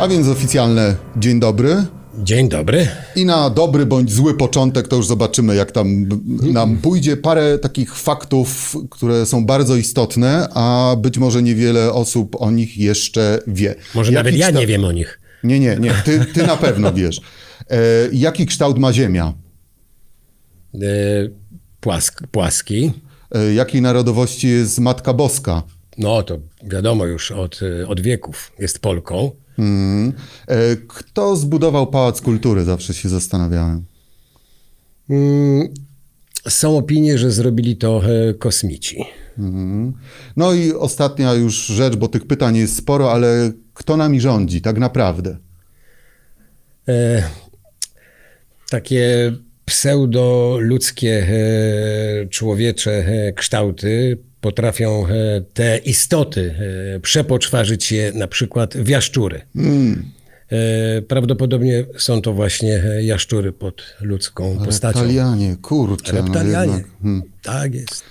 A więc oficjalne dzień dobry. Dzień dobry. I na dobry bądź zły początek to już zobaczymy, jak tam nam pójdzie. Parę takich faktów, które są bardzo istotne, a być może niewiele osób o nich jeszcze wie. Może Jaki nawet ja kształt- nie wiem o nich. Nie, nie, nie. Ty, ty na pewno wiesz. E, jaki kształt ma Ziemia? E, Płask, płaski. E, jakiej narodowości jest Matka Boska? No to wiadomo już od, e, od wieków. Jest Polką. Mm. Kto zbudował Pałac Kultury? Zawsze się zastanawiałem. Mm, Są opinie, że zrobili to e, kosmici. Mhm. No i ostatnia już rzecz, bo tych pytań jest sporo, ale kto nami rządzi tak naprawdę? E, takie pseudo-ludzkie e, człowiecze kształty potrafią e, te istoty e, przepoczwarzyć je na przykład w jaszczury. E, Prawdopodobnie są to właśnie jaszczury pod ludzką postacią. Reptalianie, kurczę. Reptalianie. No, jednak. hmm. Tak jest.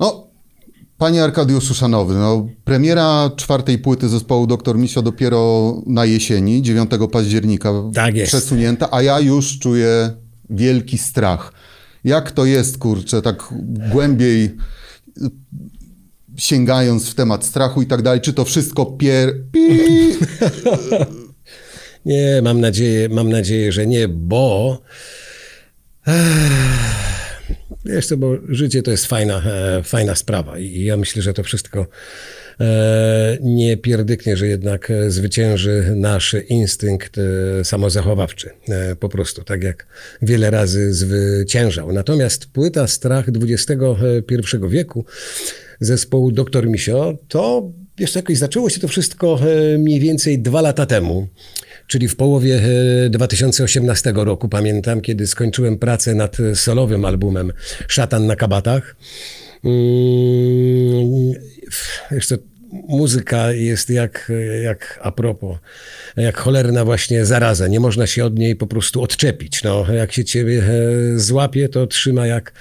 no, panie Arkadiuszu Szanowy, no, premiera czwartej płyty zespołu Dr. Misio dopiero na jesieni, 9 października Tak jest. przesunięta, a ja już czuję wielki strach. Jak to jest, kurczę, tak głębiej sięgając w temat strachu i tak dalej, czy to wszystko pier... pi- Nie, mam nadzieję, mam nadzieję, że nie, bo wiesz co, bo życie to jest fajna, e, fajna sprawa i ja myślę, że to wszystko nie pierdyknie, że jednak e, zwycięży nasz instynkt e, samozachowawczy. E, po prostu, tak jak wiele razy zwyciężał. Natomiast płyta Strach XXI wieku zespołu Dr. Misio, to wiesz, jakoś zaczęło się to wszystko e, mniej więcej dwa lata temu. Czyli w połowie e, 2018 roku, pamiętam, kiedy skończyłem pracę nad solowym albumem Szatan na kabatach. Co, muzyka jest jak, jak a propos, jak cholerna właśnie zaraza. Nie można się od niej po prostu odczepić. No, jak się ciebie e, złapie, to trzyma jak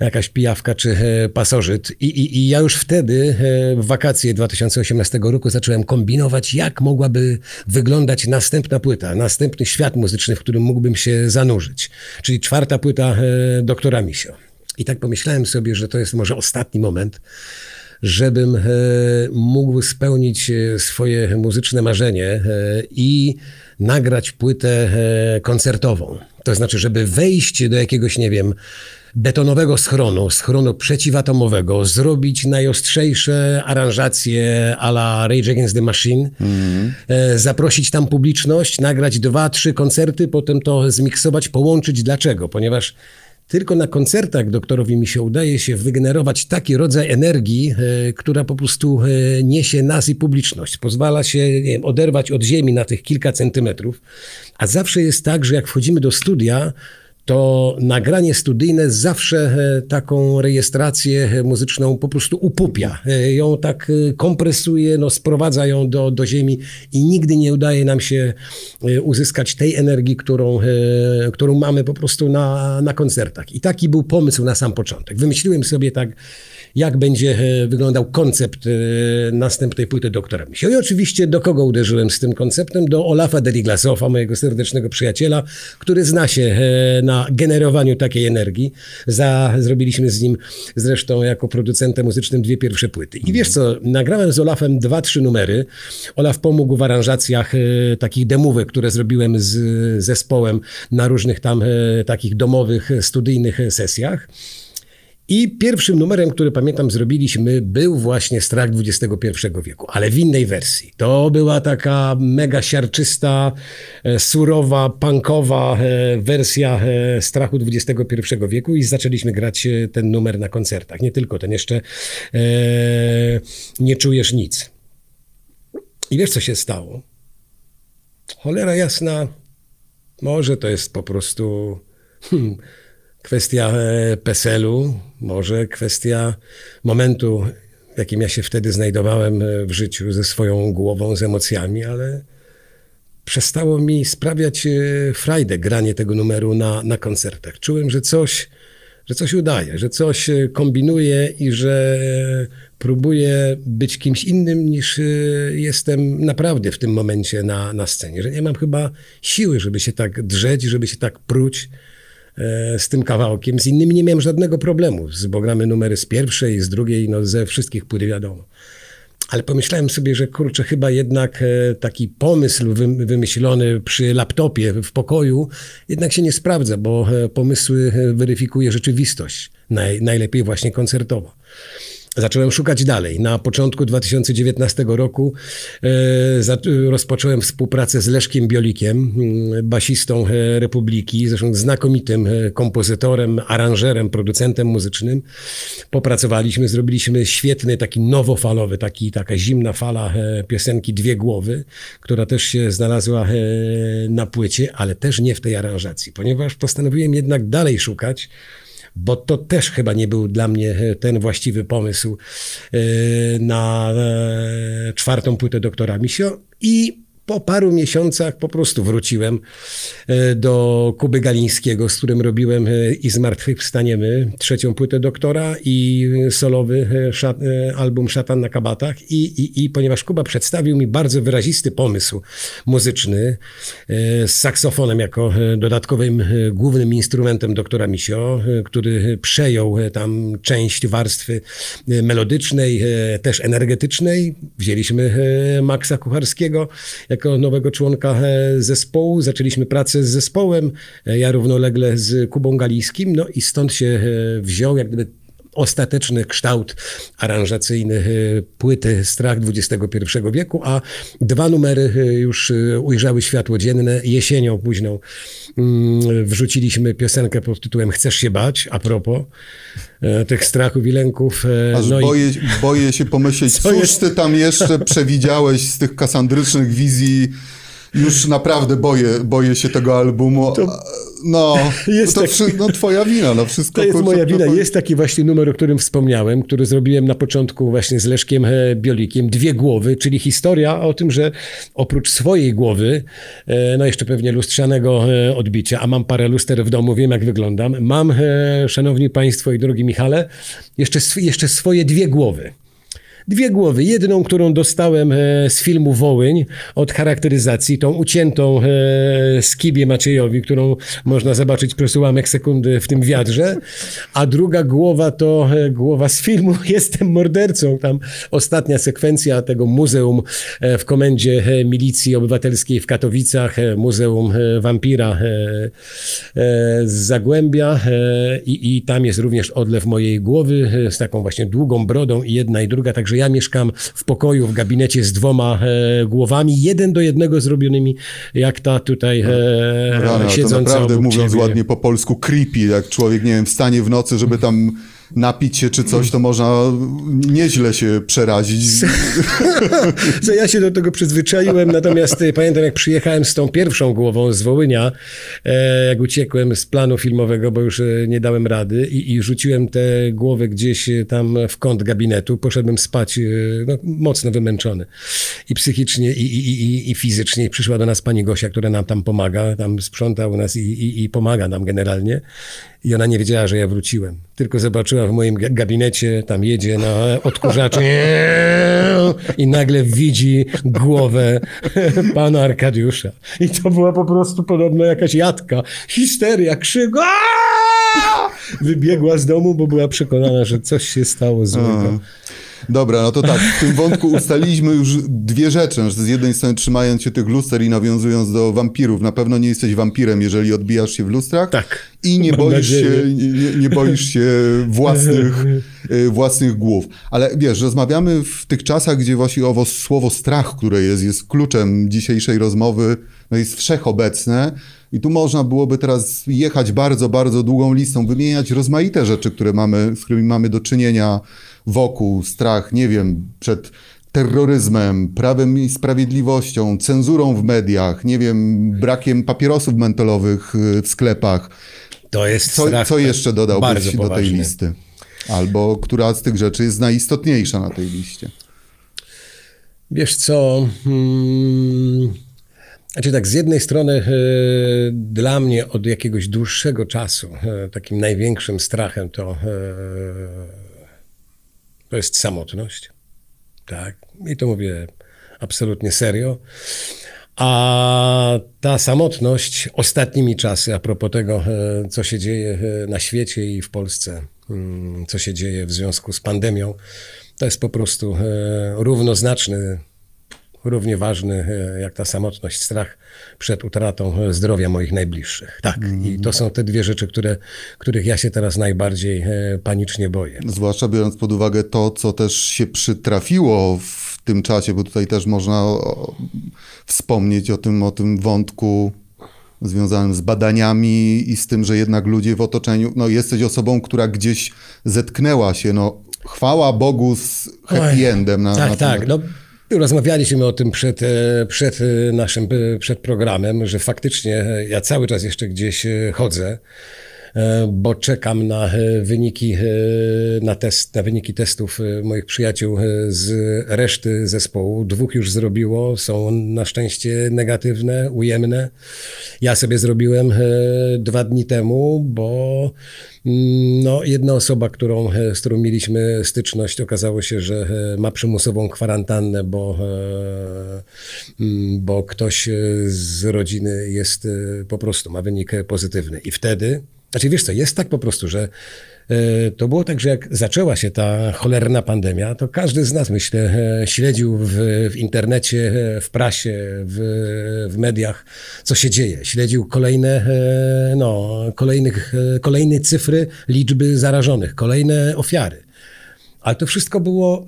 jakaś pijawka czy e, pasożyt. I, i, I ja już wtedy, e, w wakacje 2018 roku, zacząłem kombinować, jak mogłaby wyglądać następna płyta, następny świat muzyczny, w którym mógłbym się zanurzyć. Czyli czwarta płyta doktora Misio. I tak pomyślałem sobie, że to jest może ostatni moment, żebym e, mógł spełnić e, swoje muzyczne marzenie e, i nagrać płytę koncertową. To znaczy, żeby wejść do jakiegoś, nie wiem, betonowego schronu, schronu przeciwatomowego, zrobić najostrzejsze aranżacje a la Rage Against the Machine, e, zaprosić tam publiczność, nagrać dwa, trzy koncerty, potem to zmiksować, połączyć. Dlaczego? Ponieważ tylko na koncertach doktorowi mi się udaje się wygenerować taki rodzaj energii, e, która po prostu e, niesie nas i publiczność. Pozwala się wiem, oderwać od ziemi na tych kilka centymetrów. A zawsze jest tak, że jak wchodzimy do studia, to nagranie studyjne zawsze e, taką rejestrację e, muzyczną po prostu upupia. E, Ją tak kompresuje, no, sprowadza ją do, do ziemi i nigdy nie udaje nam się uzyskać tej energii, którą, którą mamy po prostu na, na koncertach. I taki był pomysł na sam początek. Wymyśliłem sobie tak, jak będzie e, wyglądał koncept e, następnej płyty doktora Misio. I oczywiście do kogo uderzyłem z tym konceptem? Do Olafa Deliglasowa, mojego serdecznego przyjaciela, który zna się e, na generowaniu takiej energii. Za, zrobiliśmy z nim zresztą jako producentem muzycznym dwie pierwsze płyty. I wiesz co, nagrałem z Olafem dwa, trzy numery. Olaf pomógł w aranżacjach takich demówek, które zrobiłem z zespołem na różnych tam takich domowych, studyjnych sesjach. I pierwszym numerem, który pamiętam zrobiliśmy, był właśnie Strach XXI wieku, ale w innej wersji. To była taka mega siarczysta, e, surowa, punkowa e, wersja e, Strachu XXI wieku i zaczęliśmy grać ten numer na koncertach. Nie tylko ten, jeszcze e, Nie czujesz nic. I wiesz, co się stało? Cholera jasna, może to jest po prostu... Hmm, kwestia e, PESEL-u, może kwestia momentu, w jakim ja się wtedy znajdowałem e, w życiu ze swoją głową, z emocjami, ale przestało mi sprawiać e, frajdę granie tego numeru na, na koncertach. Czułem, że coś że coś udaje, że coś kombinuje i że próbuję być kimś innym niż jestem naprawdę w tym momencie na, na scenie. Że nie mam chyba siły, żeby się tak drzeć, żeby się tak pruć z tym kawałkiem. Z innymi nie miałem żadnego problemu. Z gramy numery z pierwszej, z drugiej, no ze wszystkich płyt wiadomo. Ale pomyślałem sobie, że kurczę, chyba jednak e, taki pomysł wymyślony przy laptopie w pokoju jednak się nie sprawdza, bo e, pomysły e, weryfikuje rzeczywistość. Naj, najlepiej właśnie koncertowo zacząłem szukać dalej. Na początku 2019 roku e, rozpocząłem współpracę z Leszkiem Biolikiem, mm, basistą e, Republiki, zresztą znakomitym e, kompozytorem, aranżerem, producentem muzycznym. Popracowaliśmy, zrobiliśmy świetny, taki nowofalowy, taki, taka zimna fala piosenki Dwie Głowy, która też się znalazła na płycie, ale też nie w tej aranżacji, ponieważ postanowiłem jednak dalej szukać bo to też chyba nie był dla mnie e, ten właściwy pomysł e, na e, czwartą płytę doktora Misio. I po paru miesiącach po prostu wróciłem e, do Kuby Galińskiego, z którym robiłem e, i z martwych wstaniemy trzecią płytę doktora i solowy e, szat, album Szatan na kabatach I, i, i ponieważ Kuba przedstawił mi bardzo wyrazisty pomysł muzyczny z saksofonem jako dodatkowym głównym instrumentem doktora Misio, który przejął tam część warstwy melodycznej, też energetycznej. Wzięliśmy Maxa Kucharskiego jako nowego członka e, zespołu. Zaczęliśmy pracę z zespołem, e, ja równolegle z Kubą Galijskim, no i stąd się e, wziął jak gdyby ostateczny kształt aranżacyjny płyty Strach XXI wieku, a dwa numery już ujrzały światło dzienne. Jesienią późną mm, wrzuciliśmy piosenkę pod tytułem Chcesz się bać, a propos tych strachów i lęków. Aż no boję, i... boję się pomyśleć, Co cóż jest... ty tam jeszcze przewidziałeś z tych kasandrycznych wizji już naprawdę boję, boję się tego albumu. To, no, jest to taki, no, twoja wina, no wszystko. To jest kurczę, moja wina. Jest taki właśnie numer, o którym wspomniałem, który zrobiłem na początku właśnie z Leszkiem e, Biolikiem. Dwie głowy, czyli historia o tym, że oprócz swojej głowy, e, no jeszcze pewnie lustrzanego e, odbicia, a mam parę luster w domu, wiem jak wyglądam, mam, szanowni państwo i drogi Michale, jeszcze, jeszcze swoje dwie głowy dwie głowy. Jedną, którą dostałem e, z filmu Wołyń od charakteryzacji, tą uciętą e, Skibie Maciejowi, którą można zobaczyć przez ułamek sekundy w tym wiadrze, a druga głowa to e, głowa z filmu Jestem mordercą. Tam ostatnia sekwencja tego muzeum w komendzie milicji obywatelskiej w Katowicach, muzeum wampira z Zagłębia i, i tam jest również odlew mojej głowy z taką właśnie długą brodą i jedna i druga, także że ja mieszkam w pokoju, w gabinecie z dwoma e, głowami, jeden do jednego zrobionymi, jak ta tutaj e, Rana, siedząca to naprawdę, mówiąc ładnie po polsku, creepy, jak człowiek, nie wiem, wstanie w nocy, żeby tam napić się czy coś, to można nieźle się przerazić. Co ja się do tego przyzwyczaiłem, natomiast e, pamiętam jak przyjechałem z tą pierwszą głową z Wołynia, e, jak uciekłem z planu filmowego, bo już e, nie dałem rady i, i rzuciłem tę głowę gdzieś tam w kąt gabinetu, poszedłem spać no, mocno wymęczony i psychicznie i, i, i, i fizycznie. Przyszła do nas pani Gosia, która nam tam pomaga, tam sprząta u nas i, i, i pomaga nam generalnie. I ona nie wiedziała, że ja wróciłem. Tylko zobaczyła w moim gabinecie, tam jedzie na odkurzaczu i nagle widzi głowę pana Arkadiusza. I to była po prostu podobno jakaś jadka. Histeria, krzyk. Wybiegła z domu, bo była przekonana, że coś się stało złego. Dobra, no to tak, w tym wątku ustaliliśmy już dwie rzeczy. Że z jednej strony trzymając się tych luster i nawiązując do wampirów, na pewno nie jesteś wampirem, jeżeli odbijasz się w lustrach. Tak. I nie boisz się, nie, nie, boisz się własnych, y, własnych głów. Ale wiesz, rozmawiamy w tych czasach, gdzie właśnie owo słowo strach, które jest, jest kluczem dzisiejszej rozmowy, no jest wszechobecne. I tu można byłoby teraz jechać bardzo, bardzo długą listą, wymieniać rozmaite rzeczy, które mamy, z którymi mamy do czynienia wokół, strach, nie wiem, przed terroryzmem, prawem i sprawiedliwością, cenzurą w mediach, nie wiem, brakiem papierosów mentolowych y, w sklepach. To jest co, co jeszcze dodałbyś do tej listy? Albo która z tych rzeczy jest najistotniejsza na tej liście? Wiesz co? Hmm Znaczy tak, z jednej strony e, dla mnie od jakiegoś dłuższego czasu e, takim największym strachem to, e, to jest samotność. Tak, i to mówię absolutnie serio. A ta samotność ostatnimi czasy, a propos tego, e, co się dzieje e, na świecie i w Polsce, mm, co się dzieje w związku z pandemią, to jest po prostu e, równoznaczny, równie ważny jak ta samotność, strach przed utratą zdrowia moich najbliższych. Tak, i to są te dwie rzeczy, które, których ja się teraz najbardziej panicznie boję. Zwłaszcza biorąc pod uwagę to, co też się przytrafiło w tym czasie, bo tutaj też można wspomnieć o tym, o tym wątku związanym z badaniami i z tym, że jednak ludzie w otoczeniu, no jesteś osobą, która gdzieś zetknęła się, no chwała Bogu z happy endem. Na, tak, na tak. No, rozmawialiśmy o tym przed, e, przed e, naszym, e, przed programem, że faktycznie ja cały czas jeszcze gdzieś chodzę. E, bo czekam na e, wyniki, e, na, test, na wyniki testów moich przyjaciół z reszty zespołu. Dwóch już zrobiło, są na szczęście negatywne, ujemne. Ja sobie zrobiłem dwa dni temu, bo mm, no, jedna osoba, którą, z którą mieliśmy styczność, okazało się, że ma przymusową kwarantannę, bo, mm, bo ktoś z rodziny jest po prostu, ma wynik pozytywny. I wtedy znaczy wiesz co, jest tak po prostu, że e, to było tak, że jak zaczęła się ta cholerna pandemia, to każdy z nas, myślę, e, śledził w, w internecie, e, w prasie, w, w, mediach, co się dzieje. Śledził kolejne, no, kolejnych, kolejne cyfry, liczby zarażonych, kolejne ofiary. Ale to wszystko było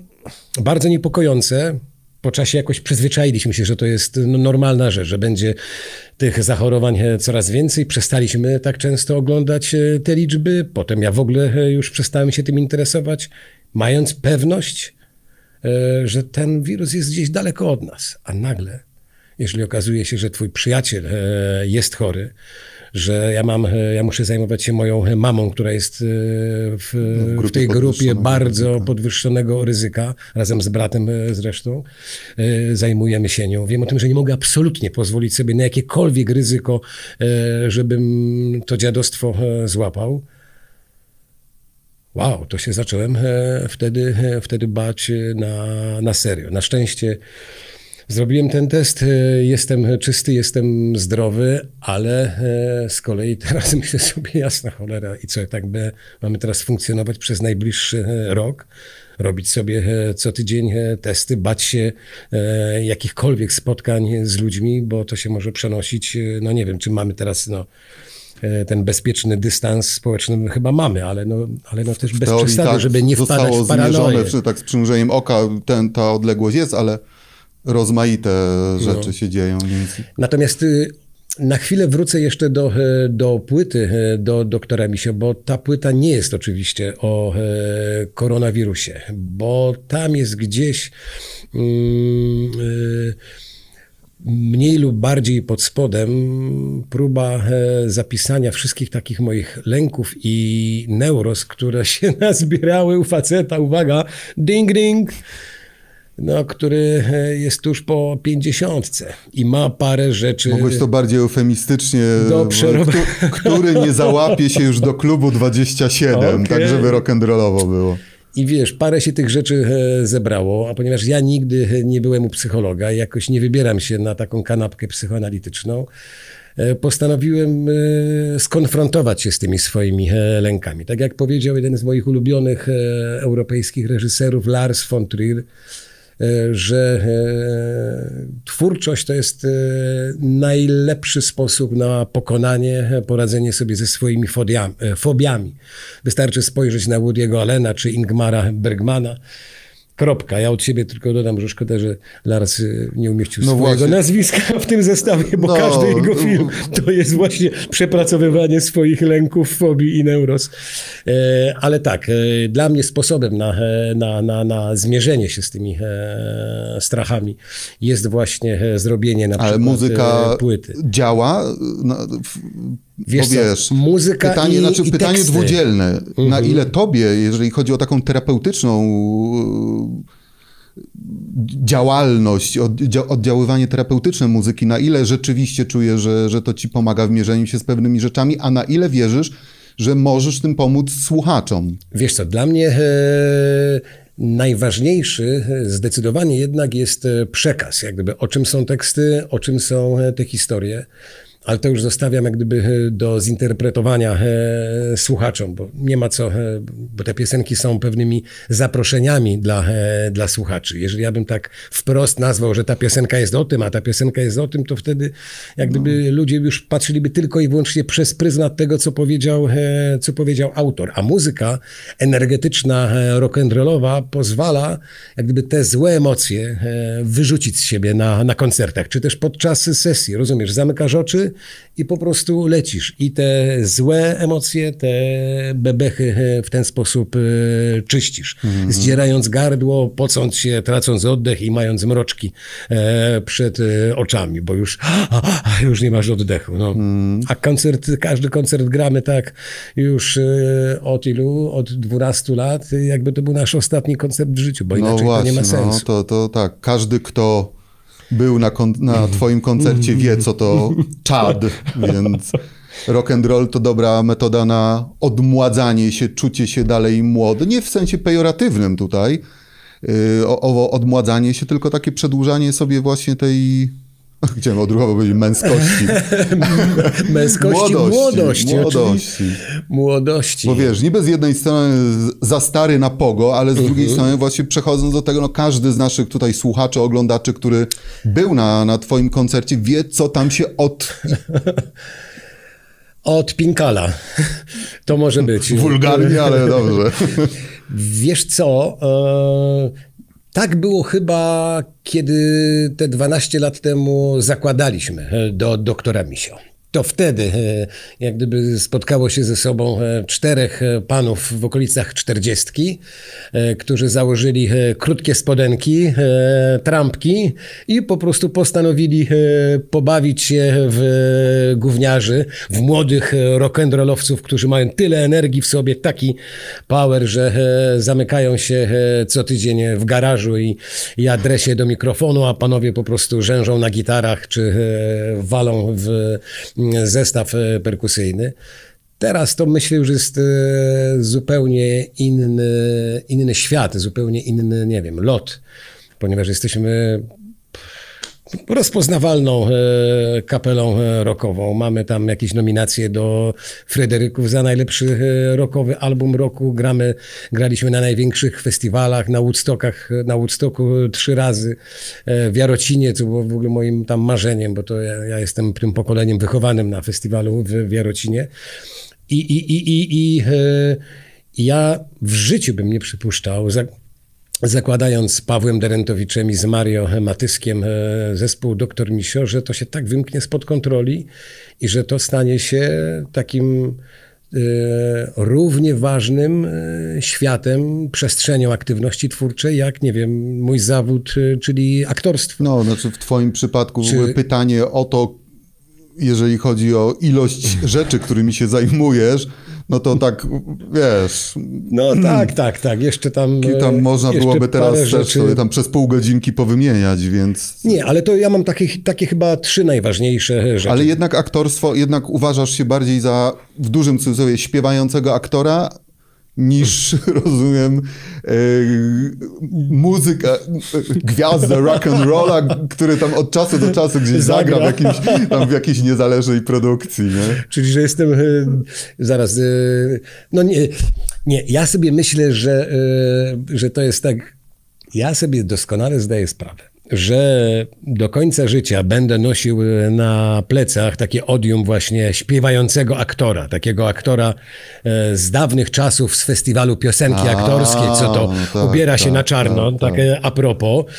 bardzo niepokojące, po czasie jakoś przyzwyczailiśmy się, że to jest no, normalna rzecz, że będzie tych zachorowań e, coraz więcej. Przestaliśmy tak często oglądać e, te liczby. Potem ja w ogóle e, już przestałem się tym interesować, mając pewność, że ten wirus jest gdzieś daleko od nas. A nagle, jeżeli okazuje się, że twój przyjaciel jest chory, że ja mam, ja muszę zajmować się moją mamą, która jest e, w, no, w, w tej grupie bardzo ryzyka. podwyższonego ryzyka, razem z bratem e, zresztą. E, zajmujemy się nią. Wiem o tym, że nie mogę absolutnie pozwolić sobie na jakiekolwiek ryzyko, żebym to dziadostwo złapał. Wow, to się zacząłem wtedy, wtedy bać na, na serio. Na szczęście Zrobiłem ten test, e, jestem czysty, jestem zdrowy, ale e, z kolei teraz myślę sobie, jasna cholera, i co, tak by mamy teraz funkcjonować przez najbliższy e, rok? robić sobie co tydzień testy, bać się jakichkolwiek spotkań z ludźmi, bo to się może przenosić, no nie wiem, czy mamy teraz, no, ten bezpieczny dystans społeczny chyba mamy, ale no, ale no też bez przesady, tak żeby nie wpadać w paranoję. Zostało tak z przymrużeniem oka ten, ta odległość jest, ale rozmaite rzeczy no. się dzieją. Więc... Natomiast y, na chwilę wrócę jeszcze do, e, do płyty e, do doktora Misio, bo ta płyta nie jest oczywiście o e, koronawirusie, bo tam jest gdzieś mm, mniej lub bardziej pod spodem próba zapisania wszystkich takich moich lęków i neuros, które się nazbierały u faceta, uwaga, ding ding, no, który e, jest tuż po pięćdziesiątce i ma parę rzeczy. Mogłeś to bardziej eufemistycznie, do przerob... który nie załapie się już do klubu 27, okay. tak żeby rock'n'rollowo było. I wiesz, parę się tych rzeczy e, zebrało, a ponieważ ja nigdy nie byłem u psychologa i jakoś nie wybieram się na taką kanapkę psychoanalityczną, e, postanowiłem skonfrontować się z tymi swoimi lękami. Tak jak powiedział jeden z moich ulubionych europejskich reżyserów, Lars von Trier, E, że e, twórczość to jest e, najlepszy sposób na pokonanie, poradzenie sobie ze swoimi fobiami. Wystarczy spojrzeć na Woody'ego Allena czy Ingmara Bergmana Kropka. Ja od siebie tylko dodam, że szkoda, że Lars y, nie umieścił no swojego właśnie. nazwiska w tym zestawie, bo no. każdy jego film to jest właśnie przepracowywanie swoich lęków, fobii i neuros. E, ale tak, e, dla mnie sposobem na, e, na, na, na zmierzenie się z tymi strachami jest właśnie zrobienie na przykład Ale muzyka płyty. działa? Wiesz, wiesz muzyka pytanie, i, znaczy i pytanie teksty. dwudzielne. Mhm. Na ile tobie, jeżeli chodzi o taką terapeutyczną działalność, oddziaływanie terapeutyczne muzyki, na ile rzeczywiście czujesz, że, że to ci pomaga w mierzeniu się z pewnymi rzeczami, a na ile wierzysz, że możesz tym pomóc słuchaczom? Wiesz co, dla mnie e, najważniejszy zdecydowanie jednak jest e, przekaz, jak gdyby o czym są teksty, o czym są e, te historie ale to już zostawiam jak gdyby e, do zinterpretowania e, słuchaczom, bo nie ma co, e, bo te piosenki są pewnymi zaproszeniami dla, dla słuchaczy. Jeżeli ja bym tak wprost nazwał, że ta piosenka jest o tym, a ta piosenka jest o tym, to wtedy jak gdyby no. ludzie już patrzyliby tylko i wyłącznie przez pryzmat tego, co powiedział, co powiedział autor. A muzyka energetyczna, rock'n'rollowa pozwala jak gdyby te złe emocje wyrzucić z siebie na, na koncertach, czy też podczas sesji, rozumiesz, zamykasz oczy, i po prostu lecisz. I te złe emocje, te bebechy e, w ten sposób e, czyścisz. Mm -hmm. Zdzierając gardło, pocąc się, tracąc oddech i mając mroczki e, przed oczami, bo już, już nie masz oddechu. No. Mm. A koncert, każdy koncert gramy tak już od ilu? Od 12 lat, jakby to był nasz ostatni koncert w życiu, bo no inaczej właśnie, to nie ma sensu. No, to, to tak, każdy kto był na, na mhm. twoim koncercie, wie co to czad, więc rock and roll to dobra metoda na odmładzanie się, czucie się dalej młody. Nie w sensie pejoratywnym tutaj, yy, o, odmładzanie się, tylko takie przedłużanie sobie właśnie tej Chciałem odruchowo powiedzieć męskości. męskości, młodości. Młodości. Młodości. młodości. Bo wiesz, niby z jednej strony za stary na pogo, ale z drugiej mhm. strony właśnie przechodząc do tego, no każdy z naszych tutaj słuchaczy, oglądaczy, który był na, na twoim koncercie, wie, co tam się od... Od Pinkala. To może być. Wulgarnie, ale dobrze. Wiesz co, e, tak było chyba, kiedy te 12 lat temu zakładaliśmy e, do doktora Misio to wtedy e, jak gdyby spotkało się ze sobą e, czterech e, panów w okolicach czterdziestki, którzy założyli krótkie spodenki, trampki i po prostu postanowili pobawić się w gówniarzy, w młodych rock'n'rollowców, którzy mają tyle energii w sobie, taki power, że zamykają się co tydzień w garażu i, i adresie do mikrofonu, a panowie po prostu rzężą na gitarach czy walą w zestaw e, perkusyjny. Teraz to myślę już jest e, zupełnie inny, inny świat, zupełnie inny, nie wiem, lot, ponieważ jesteśmy rozpoznawalną e, kapelą e, rockową. Mamy tam jakieś nominacje do Fryderyków za najlepszy e, rockowy album roku. Gramy, graliśmy na największych festiwalach, na Woodstockach, na Woodstocku trzy razy, w Jarocinie, co było w ogóle moim tam marzeniem, bo to ja, ja jestem tym pokoleniem wychowanym na festiwalu w, w Jarocinie. I, i, i, i, i ja w życiu bym nie przypuszczał, zakładając z Pawłem Derentowiczem i z Mario Matyskiem e, zespół Doktor Misio, że to się tak wymknie spod kontroli i że to stanie się takim e, równie ważnym e, światem, przestrzenią aktywności twórczej, jak, nie wiem, mój zawód, czyli aktorstwo. No, znaczy w twoim przypadku Czy... pytanie o to, jeżeli chodzi o ilość rzeczy, którymi się zajmujesz, no to tak, wiesz... No tak, tak, tak, jeszcze tam... Tam można byłoby teraz też rzeczy... sobie tam przez pół godzinki powymieniać, więc... Nie, ale to ja mam takie, takie chyba trzy najważniejsze rzeczy. Ale jednak aktorstwo, jednak uważasz się bardziej za, w dużym cudzysłowie, śpiewającego aktora, niż, rozumiem, e, muzyka, gwiazdę rock and rolla, który tam od czasu do czasu gdzieś zagra, w, jakimś, tam w jakiejś niezależnej produkcji. Nie? Czyli, że jestem, e, zaraz, e, no nie, nie, ja sobie myślę, że, że to jest tak, ja sobie doskonale zdaję sprawę że do końca życia będę nosił na plecach takie odium właśnie śpiewającego aktora, takiego aktora e, z dawnych czasów z festiwalu piosenki aktorskiej, co to tak, ubiera się tak, na czarno, tak, takie tak. a propos, e,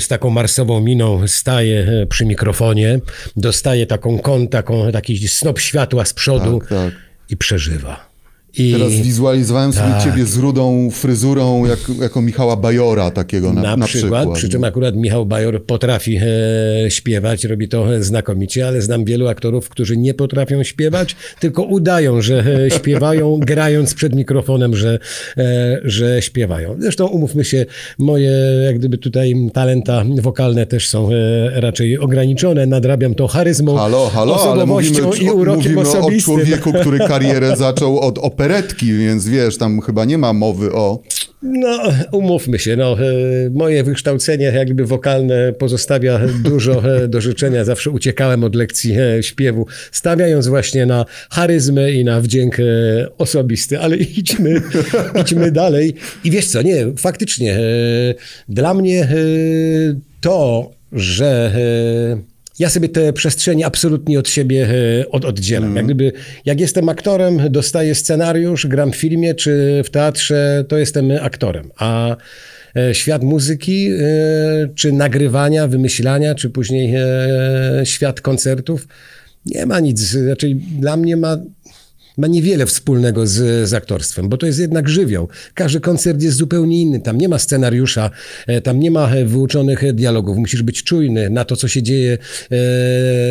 z taką marsową miną staje przy mikrofonie, dostaje taką kąt, taką, taki snop światła z przodu tak, tak. i przeżywa I Teraz wizualizowałem sobie Tak. ciebie z rudą fryzurą, jak, jako Michała Bajora takiego na, na, na przykład, przykład. przy czym akurat Michał Bajor potrafi e, śpiewać, robi to e, znakomicie, ale znam wielu aktorów, którzy nie potrafią śpiewać, tylko udają, że e, śpiewają, grając przed mikrofonem, że, e, że śpiewają. Zresztą umówmy się, moje jak gdyby tutaj talenta wokalne też są e, raczej ograniczone, nadrabiam to charyzmą, Halo, halo, ale osobowością mówimy, i urokiem mówimy o osobistym. człowieku, który karierę zaczął od operetki, więc wiesz, tam chyba nie ma mowy o... No, umówmy się, no, e, moje wykształcenie jakby wokalne pozostawia dużo e, do życzenia. Zawsze uciekałem od lekcji e, śpiewu, stawiając właśnie na charyzmę i na wdzięk osobisty, ale idźmy, idźmy dalej. I wiesz co, nie, faktycznie, dla mnie to, że ja sobie te przestrzenie absolutnie od siebie e, od, oddzielam. Jak, gdyby, jak jestem aktorem, dostaję scenariusz, gram w filmie czy w teatrze, to jestem aktorem. A e, świat muzyki, e, czy nagrywania, wymyślania, czy później świat koncertów, nie ma nic. Znaczy, dla mnie ma ma niewiele wspólnego z, z aktorstwem, bo to jest jednak żywioł. Każdy koncert jest zupełnie inny. Tam nie ma scenariusza, e, tam nie ma e, wyuczonych e, dialogów. Musisz być czujny na to, co się dzieje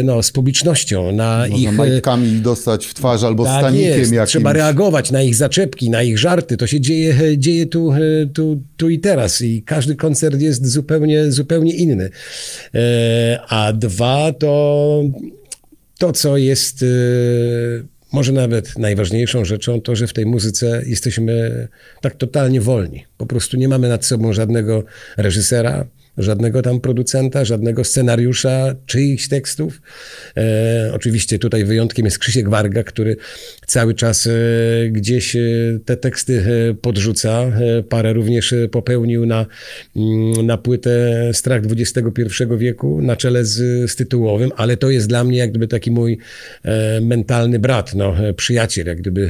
no, z publicznością, na Można ich... majtkami dostać w twarz albo tak stanikiem jest. jakimś. Trzeba reagować na ich zaczepki, na ich żarty. To się dzieje, dzieje tu, tu, tu i teraz. I każdy koncert jest zupełnie, zupełnie inny. A dwa to to, co jest może nawet najważniejszą rzeczą, to, że w tej muzyce jesteśmy tak totalnie wolni. Po prostu nie mamy nad sobą żadnego reżysera, żadnego tam producenta, żadnego scenariusza, czyichś tekstów. E, oczywiście tutaj wyjątkiem jest Krzysiek Warga, który cały czas e, gdzieś e, te teksty e, podrzuca. E, parę również e, popełnił na, mm, na płytę Strach XXI wieku na czele z, z tytułowym, ale to jest dla mnie jak gdyby taki mój mentalny brat, no, przyjaciel, jak gdyby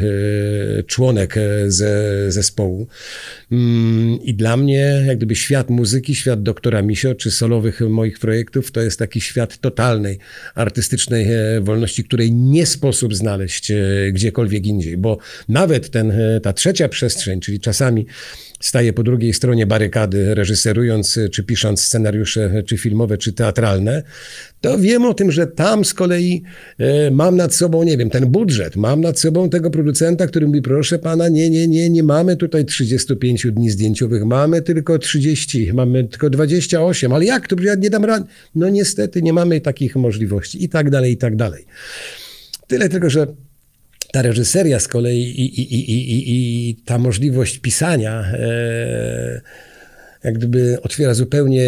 członek ze, zespołu. Mm, I dla mnie jak gdyby świat muzyki, świat doktora Misio, czy solowych moich projektów, to jest taki świat totalnej artystycznej e, wolności, której nie sposób znaleźć e, gdziekolwiek indziej, bo nawet ten, e, ta trzecia przestrzeń, czyli czasami staję po drugiej stronie barykady, reżyserując, e, czy pisząc scenariusze, e, czy filmowe, czy teatralne, to wiem o tym, że tam z kolei e, mam nad sobą, nie wiem, ten budżet, mam nad sobą tego producenta, który mówi, proszę pana, nie, nie, nie, nie mamy tutaj 35 dni zdjęciowych, mamy tylko 30, mamy tylko 28, ale jak to, ja nie dam rady. No niestety nie mamy takich możliwości. I tak dalej, i tak dalej. Tyle tylko, że ta reżyseria z kolei i, i, i, i, ta możliwość pisania e, jak gdyby otwiera zupełnie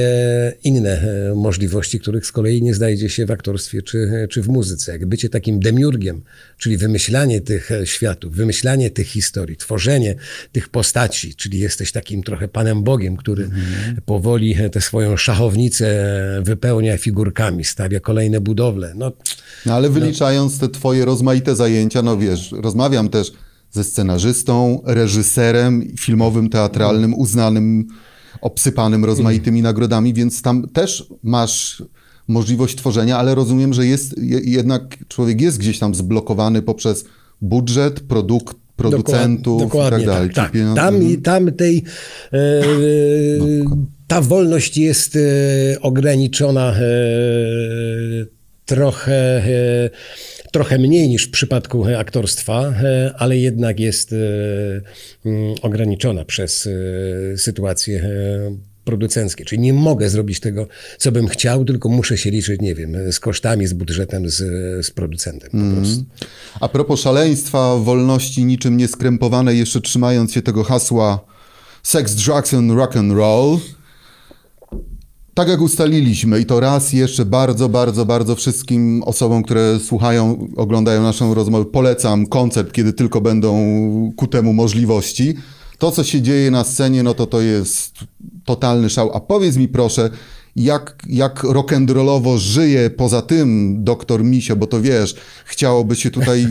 inne e, możliwości, których z kolei nie znajdzie się w aktorstwie czy, czy w muzyce. Jak bycie takim demiurgiem, czyli wymyślanie tych e, światów, wymyślanie tych historii, tworzenie tych postaci, czyli jesteś takim trochę Panem Bogiem, który powoli e, tę swoją szachownicę wypełnia figurkami, stawia kolejne budowle. No, No ale wyliczając te twoje rozmaite zajęcia, no wiesz, rozmawiam też ze scenarzystą, reżyserem filmowym, teatralnym, uznanym, obsypanym rozmaitymi nagrodami, więc tam też masz możliwość tworzenia, ale rozumiem, że jest je- jednak człowiek jest gdzieś tam zblokowany poprzez budżet, produkt, producentów Dokładnie, i tak dalej. tak, pieniądze- Tam, i- tam tej, e, ta wolność jest e, ograniczona e, trochę, e, trochę mniej niż w przypadku e, aktorstwa, e, ale jednak jest e, mm, ograniczona przez sytuację producenckie. Czyli nie mogę zrobić tego, co bym chciał, tylko muszę się liczyć, nie wiem, z kosztami, z budżetem, z, z producentem po prostu. A propos szaleństwa, wolności niczym nieskrępowane, jeszcze trzymając się tego hasła sex, drugs and rock and roll. Tak jak ustaliliśmy i to raz jeszcze bardzo, bardzo, bardzo wszystkim osobom, które słuchają, oglądają naszą rozmowę, polecam koncert, kiedy tylko będą ku temu możliwości. To, co się dzieje na scenie, no to to jest totalny szał. A powiedz mi proszę, jak, jak rock'n'rollowo żyje poza tym doktor Misio, bo to wiesz, chciałoby się tutaj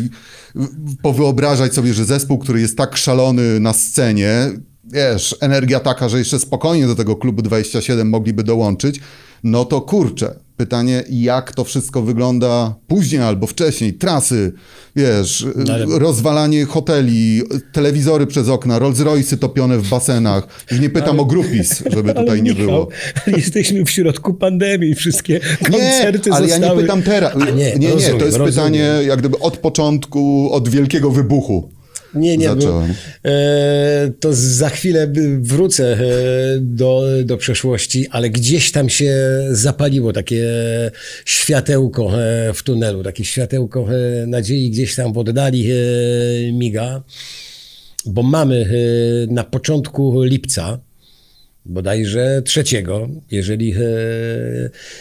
powyobrażać sobie, że zespół, który jest tak szalony na scenie, wiesz, energia taka, że jeszcze spokojnie do tego klubu 27 mogliby dołączyć, no to kurczę, Pytanie, jak to wszystko wygląda później albo wcześniej, trasy, wiesz, No ale- rozwalanie hoteli, telewizory przez okna, Rolls Royce'y topione w basenach. Już nie pytam o grupis, żeby tutaj Ale nie Michał, było. Jesteśmy w środku pandemii, wszystkie koncerty Nie, ale zostały... ja nie pytam teraz. A Nie, nie, rozumiem, to jest rozumiem. pytanie jak gdyby od początku, od wielkiego wybuchu. Nie, nie, bo, e, to za chwilę wrócę e, do, do przeszłości, ale gdzieś tam się zapaliło takie światełko e, w tunelu, takie światełko e, nadziei gdzieś tam w oddali miga, bo mamy na początku lipca, bodajże trzeciego, jeżeli e,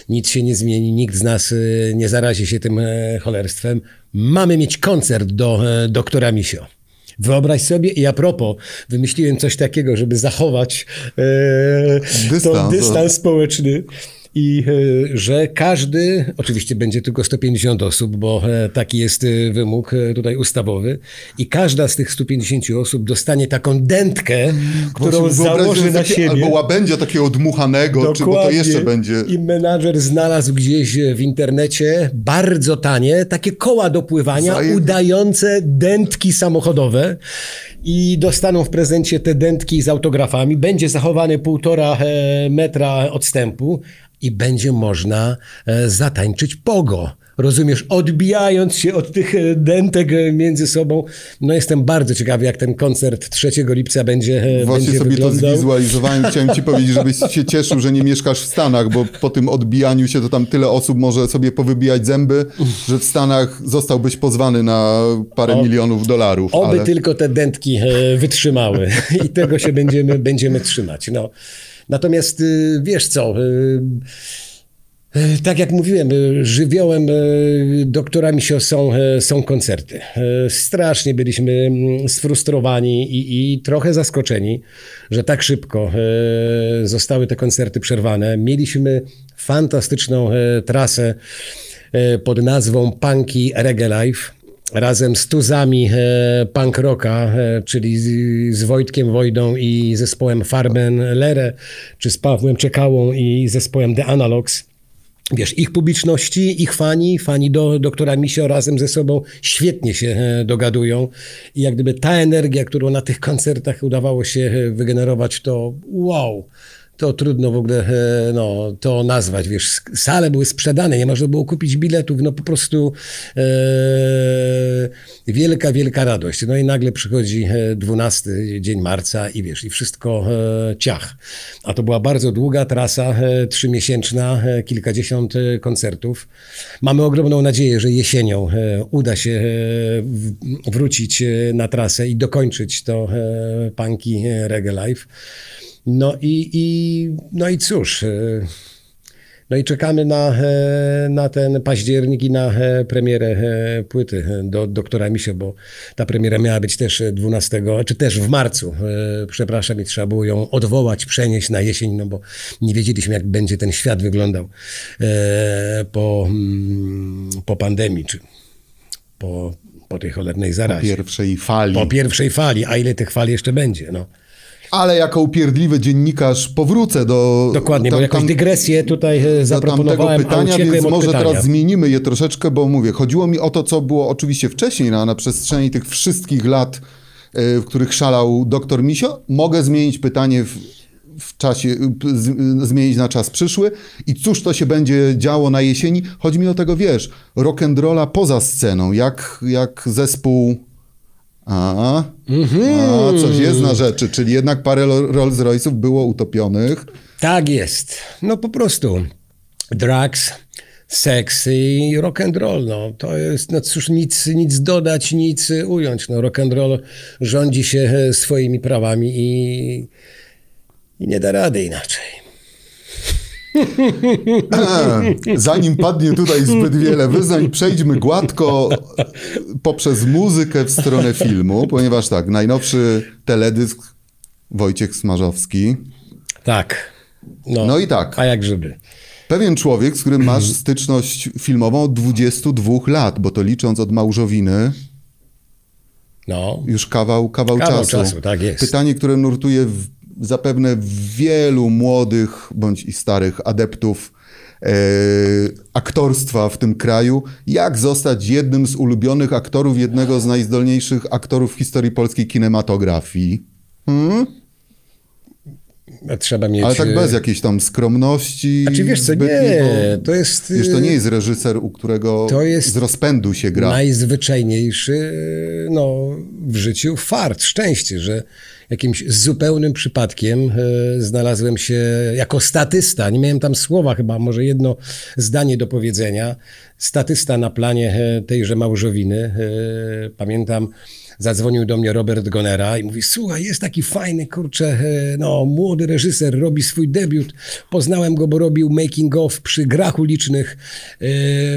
nic się nie zmieni, nikt z nas e, nie zarazi się tym e, cholerstwem, mamy mieć koncert do doktora Misio. Wyobraź sobie, i a propos, wymyśliłem coś takiego, żeby zachować e, Dystans, dystans społeczny. I e, że każdy, oczywiście będzie tylko 150 osób, bo e, taki jest e, wymóg tutaj ustawowy, i każda z tych 150 osób dostanie taką dętkę, którą Właśnie wyobraź założy na siebie. Albo łabędzia takiego odmuchanego, czy, bo to jeszcze będzie... I menadżer znalazł gdzieś w internecie bardzo tanie takie koła do pływania, Zajem- udające dętki samochodowe i dostaną w prezencie te dętki z autografami. Będzie zachowany półtora e, metra odstępu i będzie można e, zatańczyć pogo. Rozumiesz, odbijając się od tych e, dętek e, między sobą. No jestem bardzo ciekawy, jak ten koncert 3 lipca będzie, e, Właśnie będzie sobie wyglądał. to zwizualizowałem. Chciałem ci powiedzieć, żebyś się cieszył, że nie mieszkasz w Stanach, bo po tym odbijaniu się to tam tyle osób może sobie powybijać zęby, że w Stanach zostałbyś pozwany na parę O- milionów dolarów. Oby ale... tylko te dętki e, wytrzymały i tego się będziemy, będziemy trzymać. No. Natomiast y, wiesz co, tak jak mówiłem, y, żywiołem y, doktora Misio są, e, są koncerty. E, Strasznie byliśmy mm, sfrustrowani i, i trochę zaskoczeni, że tak szybko e, zostały te koncerty przerwane. Mieliśmy fantastyczną e, trasę e, pod nazwą Punky Reggae Live razem z tuzami e, punk rocka, e, czyli z, z Wojtkiem Wojdą i zespołem Farben Lere, czy z Pawłem Czekałą i zespołem The Analogs. Wiesz, ich publiczności, ich fani, fani do doktora Misio razem ze sobą świetnie się e, dogadują. I jak gdyby ta energia, którą na tych koncertach udawało się e, wygenerować, to wow, to trudno w ogóle e, no, to nazwać. Wiesz, sale były sprzedane, nie można było kupić biletów, no po prostu e, wielka, wielka radość. No i nagle przychodzi e, 12 dzień marca i wiesz, i wszystko e, ciach. A to była bardzo długa trasa, e, trzymiesięczna, e, kilkadziesiąt e, koncertów. Mamy ogromną nadzieję, że jesienią e, uda się e, wrócić e, na trasę i dokończyć to e, Punky Reggae Live. No i, i, no i cóż, e, no i czekamy na, e, na ten październik i na e, premierę płyty do doktora Misio, bo ta premiera miała być też e, 12, czy też w marcu, przepraszam, i trzeba było ją odwołać, przenieść na jesień, no bo nie wiedzieliśmy, jak będzie ten świat wyglądał po, mm, po pandemii, czy po, po tej cholernej zarazie. pierwszej fali. Po pierwszej fali, a ile tych fal jeszcze będzie, no. Ale jako upierdliwy dziennikarz powrócę do... Dokładnie, bo tam- jakąś tam- dygresję tutaj e, zaproponowałem, pytania, więc może pytania. teraz zmienimy je troszeczkę, bo mówię, chodziło mi o to, co było oczywiście wcześniej, na, na przestrzeni tych wszystkich lat, e, w których szalał doktor Misio. Mogę zmienić pytanie w, w czasie, z, zmienić na czas przyszły i cóż to się będzie działo na jesieni. Chodzi mi o tego, wiesz, rock'n'rolla poza sceną, jak, jak zespół... A, a, coś jest na rzeczy, czyli jednak parę Rolls Royce'ów było utopionych. Tak jest. No po prostu drugs, seks i rock and roll. No, to jest, no cóż, nic, nic dodać, nic ująć. No, rock and roll rządzi się swoimi prawami i, i nie da rady inaczej. Zanim padnie tutaj zbyt wiele wyznań, przejdźmy gładko poprzez muzykę w stronę filmu, ponieważ tak, najnowszy teledysk Wojciech Smarzowski. Tak. No, No i tak, A jak żeby. pewien człowiek, z którym masz styczność filmową od 22 lat, bo to licząc od Małżowiny, No. już kawał, kawał, Kawał czasu. czasu, tak jest. Pytanie, które nurtuje w, zapewne wielu młodych bądź i starych adeptów e, aktorstwa w tym kraju. Jak zostać jednym z ulubionych aktorów, jednego z najzdolniejszych aktorów w historii polskiej kinematografii? Hmm? Trzeba mieć... Ale tak bez jakiejś tam skromności. A czy wiesz co, nie, to jest... Wiesz, to nie jest reżyser, u którego to jest z rozpędu się gra. najzwyczajniejszy no, w życiu fart, szczęście, że jakimś zupełnym przypadkiem e, znalazłem się jako statysta. Nie miałem tam słowa chyba, może jedno zdanie do powiedzenia. Statysta na planie e, tejże małżowiny. E, pamiętam, zadzwonił do mnie Robert Gonera i mówi, słuchaj, jest taki fajny, kurczę, no, młody reżyser, robi swój debiut. Poznałem go, bo robił making of przy grach ulicznych.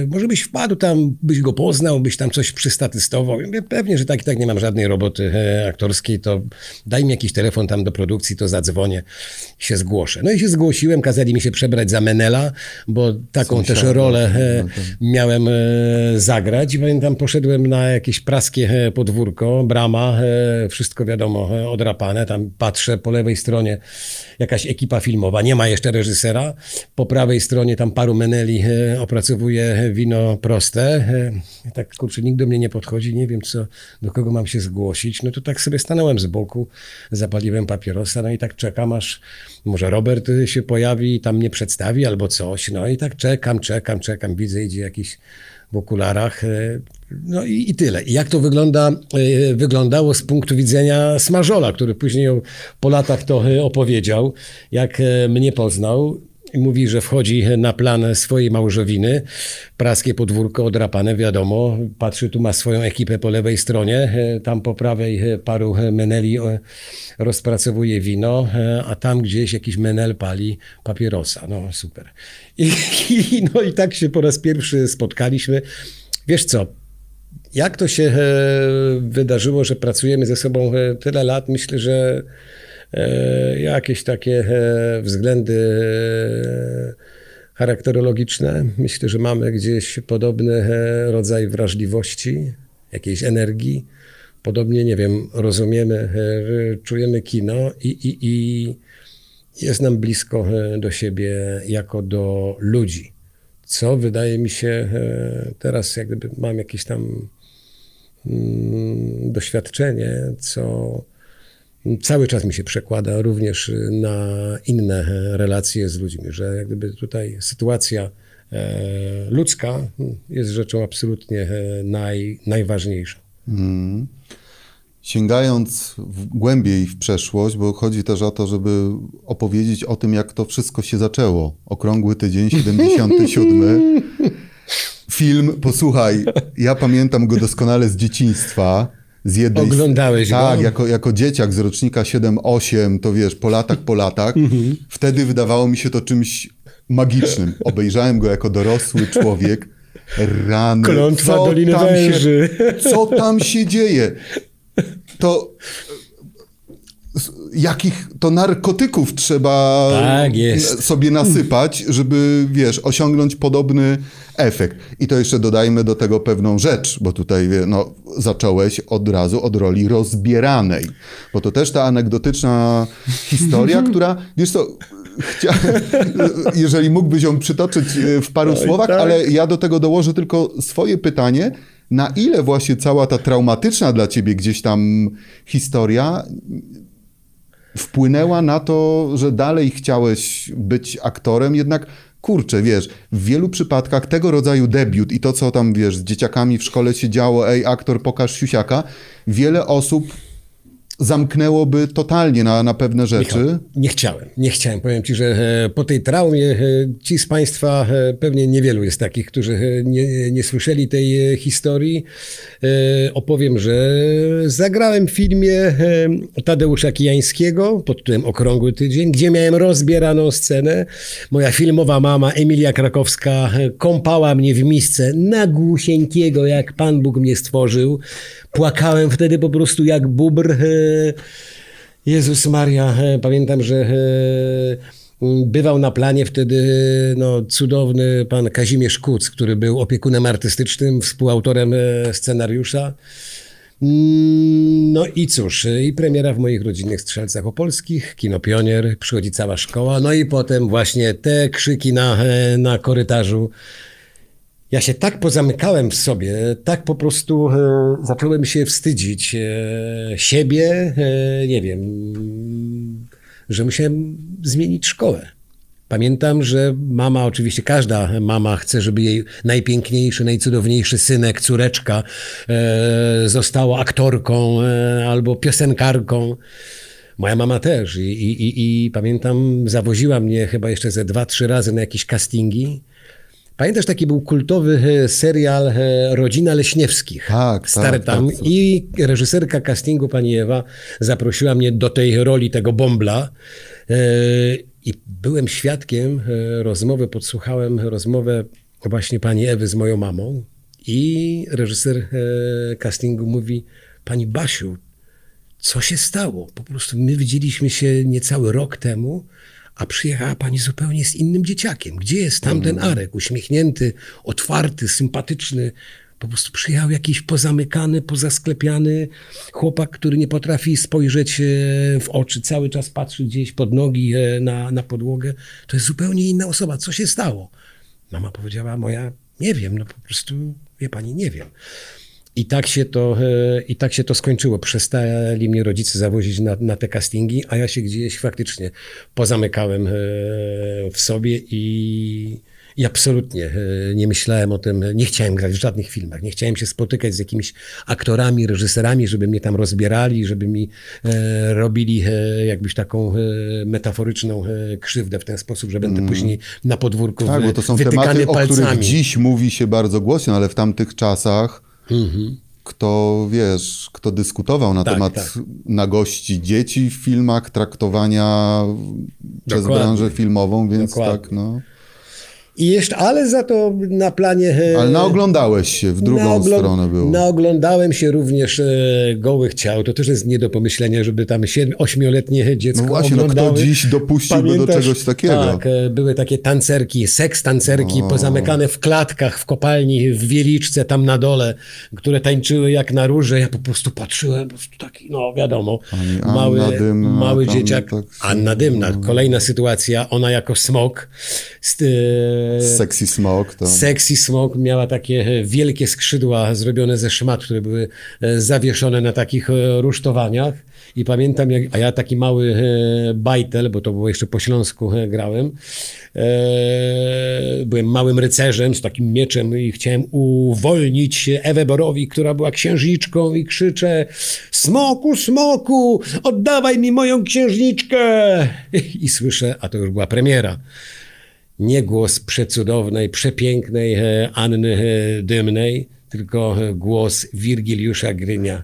może byś wpadł tam, byś go poznał, byś tam coś przystatystował. Ja mówię, pewnie, że tak i tak nie mam żadnej roboty aktorskiej, to daj mi jakiś telefon tam do produkcji, to zadzwonię się zgłoszę. No i się zgłosiłem, kazali mi się przebrać za Menela, bo taką też rolę no miałem zagrać i pamiętam, poszedłem na jakieś praskie podwórko, brama, e, wszystko wiadomo, e, odrapane. Tam patrzę po lewej stronie jakaś ekipa filmowa, nie ma jeszcze reżysera. Po prawej stronie tam paru meneli e, opracowuje wino proste. Tak kurczę, nikt do mnie nie podchodzi, nie wiem co, do kogo mam się zgłosić. No to tak sobie stanąłem z boku, zapaliłem papierosa, no i tak czekam aż może Robert się pojawi i tam mnie przedstawi albo coś. No i tak czekam, czekam, czekam, widzę idzie jakiś w okularach. E, no i, i tyle. I jak to wygląda, e, wyglądało z punktu widzenia Smażola, który później po latach to e, opowiedział, jak mnie poznał. Mówi, że wchodzi na plan swojej małżowiny. Praskie podwórko odrapane, wiadomo. Patrzy, tu ma swoją ekipę po lewej stronie. Tam po prawej paru meneli rozpracowuje wino, a tam gdzieś jakiś menel pali papierosa. No super. I, i, no i tak się po raz pierwszy spotkaliśmy. Wiesz co, jak to się wydarzyło, że pracujemy ze sobą tyle lat? Myślę, że E, jakieś takie e, względy e, charakterologiczne. Myślę, że mamy gdzieś podobny rodzaj wrażliwości, jakiejś energii. Podobnie, nie wiem, rozumiemy, czujemy kino i, i, i jest nam blisko do siebie jako do ludzi. Co wydaje mi się teraz, jak gdyby mam jakieś tam doświadczenie, co cały czas mi się przekłada również na inne relacje z ludźmi, że jak gdyby tutaj sytuacja e, ludzka jest rzeczą absolutnie e, naj, najważniejszą. Hmm. Sięgając w, głębiej w przeszłość, bo chodzi też o to, żeby opowiedzieć o tym, jak to wszystko się zaczęło. Okrągły tydzień 77. Film, posłuchaj, ja pamiętam go doskonale z dzieciństwa z jednej... Oglądałeś tak, go? Tak, jako, jako dzieciak z rocznika 7-8, to wiesz, po latach, po latach. Mhm. Wtedy wydawało mi się to czymś magicznym. Obejrzałem go jako dorosły człowiek. Rany. Klątwa co Doliny tam Węży. Się, co tam się dzieje? To jakich to narkotyków trzeba tak sobie nasypać, żeby, wiesz, osiągnąć podobny efekt. I to jeszcze dodajmy do tego pewną rzecz, bo tutaj no, zacząłeś od razu od roli rozbieranej. Bo to też ta anegdotyczna historia, która, wiesz co, chcia... jeżeli mógłbyś ją przytoczyć e, w paru Oj, słowach, tak. ale ja do tego dołożę tylko swoje pytanie, na ile właśnie cała ta traumatyczna dla ciebie gdzieś tam historia wpłynęła na to, że dalej chciałeś być aktorem, jednak kurczę, wiesz, w wielu przypadkach tego rodzaju debiut i to, co tam, wiesz, z dzieciakami w szkole się działo, ej, aktor, pokaż siusiaka, wiele osób zamknęłoby totalnie na, na pewne rzeczy. Michał, nie chciałem, nie chciałem. Powiem ci, że e, po tej traumie e, ci z Państwa, e, pewnie niewielu jest takich, którzy nie, nie słyszeli tej historii. Opowiem, że zagrałem w filmie Tadeusza Kijańskiego pod tytułem Okrągły Tydzień, gdzie miałem rozbieraną scenę. Moja filmowa mama Emilia Krakowska kąpała mnie w misce nagłusieńkiego, jak Pan Bóg mnie stworzył. Płakałem wtedy po prostu jak bubr. Jezus Maria, pamiętam, że bywał na planie wtedy no, cudowny pan Kazimierz Kuc, który był opiekunem artystycznym, współautorem scenariusza. Mm, No i cóż, i premiera w moich rodzinnych strzelcach opolskich, kino Pionier, przychodzi cała szkoła, no i potem właśnie te krzyki na, e, na korytarzu. Ja się tak pozamykałem w sobie, tak po prostu e, zacząłem się wstydzić e, siebie, e, nie wiem, że musiałem zmienić szkołę. Pamiętam, że mama, oczywiście każda mama chce, żeby jej najpiękniejszy, najcudowniejszy synek, córeczka e, została aktorką e, albo piosenkarką. Moja mama też. I, i, i, I pamiętam, zawoziła mnie chyba jeszcze ze dwa, trzy razy na jakieś castingi. Pamiętasz, taki był kultowy e, serial e, Rodzina Leśniewskich. Tak, Stary tak, tam. tak. I reżyserka castingu, pani Ewa, zaprosiła mnie do tej roli tego bombla. E, I byłem świadkiem rozmowy, podsłuchałem rozmowę właśnie pani Ewy z moją mamą. I reżyser castingu mówi, pani Basiu, co się stało? Po prostu my widzieliśmy się niecały rok temu, a przyjechała pani zupełnie z innym dzieciakiem. Gdzie jest tamten Arek? Uśmiechnięty, otwarty, sympatyczny. Po prostu przyjechał jakiś pozamykany, pozasklepiany chłopak, który nie potrafi spojrzeć e, w oczy, cały czas patrzy gdzieś pod nogi e, na, na podłogę. To jest zupełnie inna osoba. Co się stało? Mama powiedziała, moja, nie wiem, no po prostu, wie pani, nie wiem. I tak się to, e, i tak się to skończyło. Przestali mnie rodzice zawozić na, na te castingi, a ja się gdzieś faktycznie pozamykałem e, w sobie i, i absolutnie e, nie myślałem o tym, nie chciałem grać w żadnych filmach, nie chciałem się spotykać z jakimiś aktorami, reżyserami, żeby mnie tam rozbierali, żeby mi e, robili e, jakbyś taką e, metaforyczną krzywdę w ten sposób, że będę później na podwórku Tak, bo to są tematy, o palcami. których dziś mówi się bardzo głośno, ale w tamtych czasach Mhm. kto, wiesz, kto dyskutował na Tak, temat tak. nagości dzieci w filmach, traktowania przez Dokładnie. branżę filmową, więc Dokładnie. tak, no. I jeszcze, ale za to na planie. e, Ale naoglądałeś się, w drugą naoglo- stronę było. Naoglądałem się również e, gołych ciał. To też jest nie do pomyślenia, żeby tam siedmi- ośmioletnie dziecko No właśnie, no kto dziś dopuściłby do czegoś takiego? Tak, e, były takie tancerki, seks tancerki, pozamykane w klatkach, w kopalni, w Wieliczce, tam na dole, które tańczyły jak na róże. Ja po prostu patrzyłem, po prostu taki, no wiadomo, Anna mały, Dymna, mały dzieciak. tak się- Anna Dymna, kolejna sytuacja, ona jako smok. st- e, Sexy Smoke, to... Sexy Smoke miała takie e, wielkie skrzydła zrobione ze szmat, które były e, zawieszone na takich e, rusztowaniach. I pamiętam, jak, a ja taki mały bajtel, bo to było jeszcze po śląsku grałem, byłem małym rycerzem z takim mieczem i chciałem uwolnić Ewę Borowi, która była księżniczką i krzyczę smoku, smoku, oddawaj mi moją księżniczkę! I słyszę, a to już była premiera, nie głos przecudownej, przepięknej e, Anny e, Dymnej, tylko e, głos Wirgiliusza Grynia.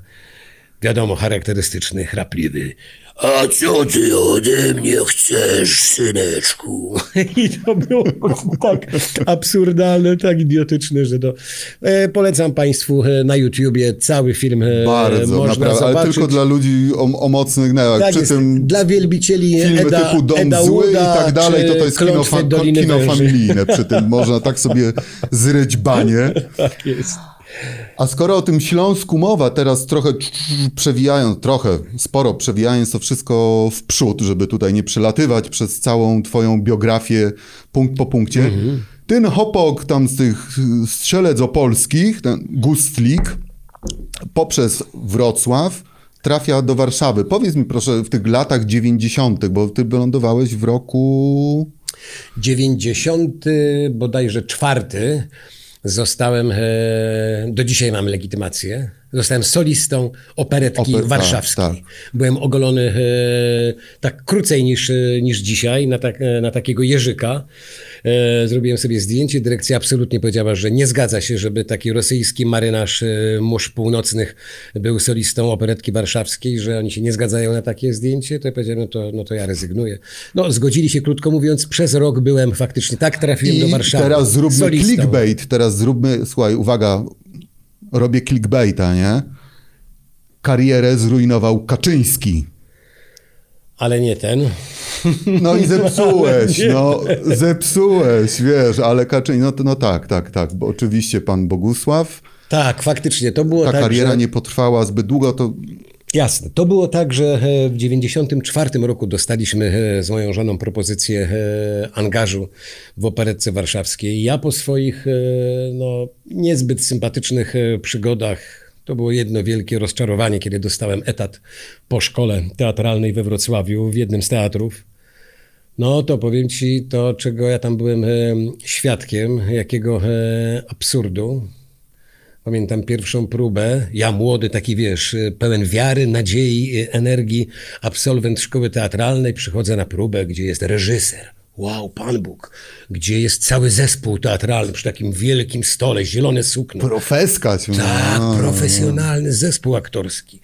Wiadomo, charakterystyczny, chrapliwy. A co ty ode mnie chcesz, syneczku? I to było tak absurdalne, tak idiotyczne, że to... E, polecam Państwu e, na YouTubie cały film e, Bardzo, można naprawdę, ale zobaczyć. tylko dla ludzi o, o mocnych nerwach. Tak Przy jest. tym Dla wielbicieli filmy Eda, typu Dom Eda Zły i Wooda, tak dalej, to to jest kino, fa- kino familijne. Przy tym można tak sobie zryć banie. Tak jest. A skoro o tym Śląsku mowa, teraz trochę przewijając, trochę, sporo przewijając to wszystko w przód, żeby tutaj nie przelatywać przez całą twoją biografię punkt po punkcie. Mhm. Ten hopok tam z tych strzelec opolskich, ten Gustlik, poprzez Wrocław trafia do Warszawy. Powiedz mi proszę, w tych latach 90., bo ty wylądowałeś w roku... 90 bodajże czwarty zostałem, e, do dzisiaj mam legitymację, zostałem solistą operetki Oper- tak, warszawskiej. tak. Byłem ogolony e, tak krócej niż, e, niż dzisiaj na, tak, e, na takiego jeżyka. E, zrobiłem sobie zdjęcie, dyrekcja absolutnie powiedziała, że nie zgadza się, żeby taki rosyjski marynarz e, mórz północnych był solistą operetki warszawskiej, że oni się nie zgadzają na takie zdjęcie, to ja powiedziałem, no to, no to ja rezygnuję. No zgodzili się, krótko mówiąc, przez rok byłem faktycznie, tak trafiłem I do Warszawy. teraz zróbmy solistą. clickbait, teraz zróbmy, słuchaj, uwaga, robię clickbaita, nie? Karierę zrujnował Kaczyński. Ale nie ten. No i zepsułeś, no zepsułeś, wiesz, ale Kaczyński, no, no tak, tak, tak, bo oczywiście pan Bogusław Tak, faktycznie, to było Ta tak, kariera że... nie potrwała zbyt długo, to Jasne. To było tak, że e, w 94 roku dostaliśmy e, z moją żoną propozycję e, angażu w operetce warszawskiej. Ja po swoich no, niezbyt sympatycznych przygodach to było jedno wielkie rozczarowanie, kiedy dostałem etat po szkole teatralnej we Wrocławiu w jednym z teatrów. No to powiem ci to, czego ja tam byłem świadkiem, jakiego absurdu. Pamiętam pierwszą próbę, ja młody, taki wiesz, pełen wiary, nadziei, energii, absolwent szkoły teatralnej, przychodzę na próbę, gdzie jest reżyser. Wow, Pan Bóg, gdzie jest cały zespół teatralny przy takim wielkim stole, zielone sukno. profeska. Tak, no, no. profesjonalny zespół aktorski.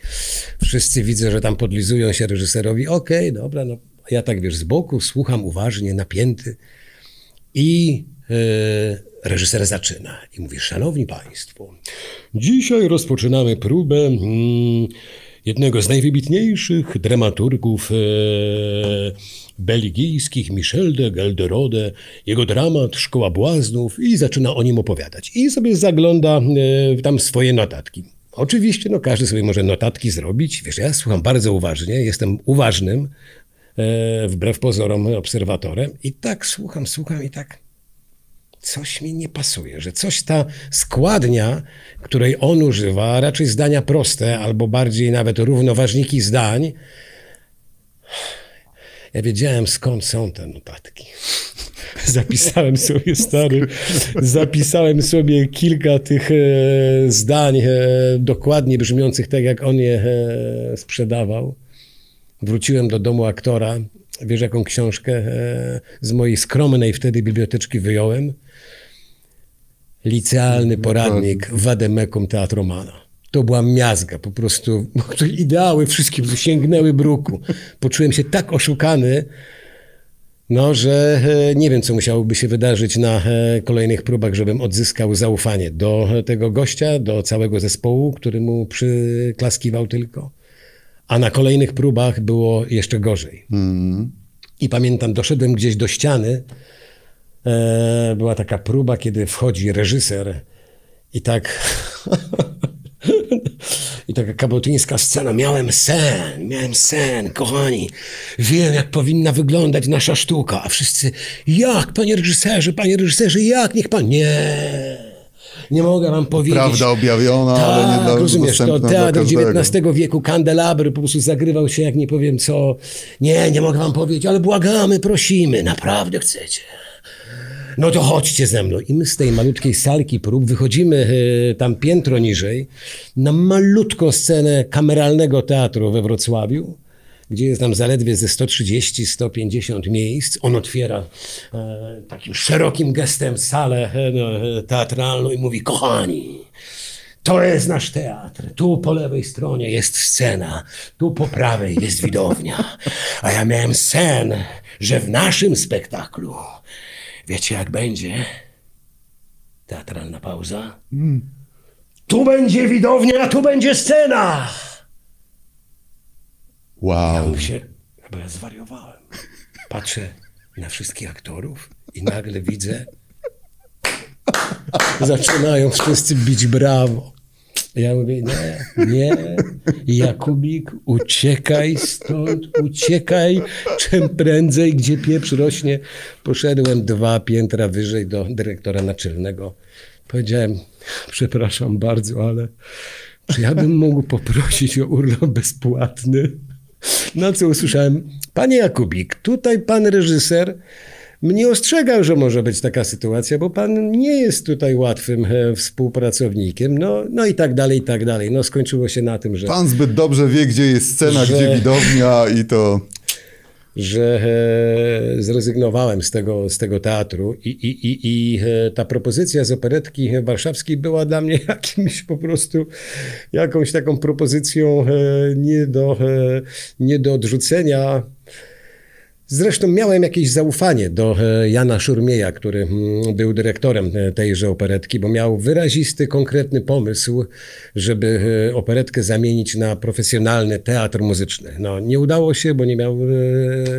Wszyscy widzę, że tam podlizują się reżyserowi. Okej, dobra, no. Ja tak wiesz, z boku słucham uważnie, napięty. I reżyser zaczyna i mówi: Szanowni Państwo, dzisiaj rozpoczynamy próbę mm, jednego z najwybitniejszych dramaturgów e, belgijskich, Michel de Gelderode, jego dramat Szkoła Błaznów i zaczyna o nim opowiadać. I sobie zagląda e, tam swoje notatki. Oczywiście, no każdy sobie może notatki zrobić. Wiesz, ja słucham bardzo uważnie, jestem uważnym, e, wbrew pozorom obserwatorem. I tak słucham, słucham i tak coś mi nie pasuje, że coś ta składnia, której on używa, raczej zdania proste, albo bardziej nawet równoważniki zdań. Ja wiedziałem skąd są te notatki. Zapisałem sobie, stary, zapisałem sobie kilka tych e, zdań e, dokładnie brzmiących tak, jak on je e, sprzedawał. Wróciłem do domu aktora. Wiesz, jaką książkę e, z mojej skromnej wtedy biblioteczki wyjąłem? Licealny poradnik Wademekum Teatromana. To była miazga, po prostu ideały wszystkie sięgnęły bruku. Poczułem się tak oszukany, no, że e, nie wiem, co musiałoby się wydarzyć na e, kolejnych próbach, żebym odzyskał zaufanie do tego gościa, do całego zespołu, który mu przyklaskiwał tylko. A na kolejnych próbach było jeszcze gorzej. I pamiętam, doszedłem gdzieś do ściany. E, była taka próba, kiedy wchodzi reżyser i tak. I taka kabotyńska scena. Miałem sen, miałem sen, kochani. Wiem, jak powinna wyglądać nasza sztuka. A wszyscy, jak, panie reżyserze, panie reżyserze, jak, niech pan. Nie. Nie mogę wam powiedzieć. Prawda objawiona, ale nie Tak, dla rozumiesz, to teatr. XIX wieku, kandelabry, po prostu zagrywał się jak nie powiem co. Nie, nie mogę wam powiedzieć, ale błagamy, prosimy, naprawdę chcecie. No to chodźcie ze mną. I my z tej malutkiej salki prób wychodzimy e, tam piętro niżej na malutką scenę kameralnego teatru we Wrocławiu, gdzie jest tam zaledwie ze 130-150 miejsc. On otwiera e, takim szerokim gestem salę e, no, e, teatralną i mówi, kochani, to jest nasz teatr. Tu po lewej stronie jest scena, tu po prawej jest widownia. A ja miałem sen, że w naszym spektaklu, wiecie jak będzie? Teatralna pauza. Tu będzie widownia, a tu będzie scena. Ja Wow. mówię się, chyba ja zwariowałem. Patrzę na wszystkich aktorów i nagle widzę, zaczynają wszyscy bić brawo. Ja mówię, nie, nie, Jakubik, uciekaj stąd, uciekaj, czym prędzej, gdzie pieprz rośnie. Poszedłem dwa piętra wyżej do dyrektora naczelnego. Powiedziałem, przepraszam bardzo, ale czy ja bym mógł poprosić o urlop bezpłatny? Na co usłyszałem, panie Jakubik, tutaj pan reżyser mnie ostrzegał, że może być taka sytuacja, bo pan nie jest tutaj łatwym e, współpracownikiem. No, no i tak dalej, i tak dalej. No skończyło się na tym, że, Pan zbyt dobrze wie, gdzie jest scena, Że- gdzie widownia i to... że e, zrezygnowałem z tego, z tego teatru i, i, i, i e, ta propozycja z operetki warszawskiej była dla mnie jakimś po prostu jakąś taką propozycją e, nie do, nie do odrzucenia. Zresztą miałem jakieś zaufanie do e, Jana Szurmieja, który mm, był dyrektorem e, tejże operetki, bo miał wyrazisty, konkretny pomysł, żeby e, operetkę zamienić na profesjonalny teatr muzyczny. No, nie udało się, bo nie miał,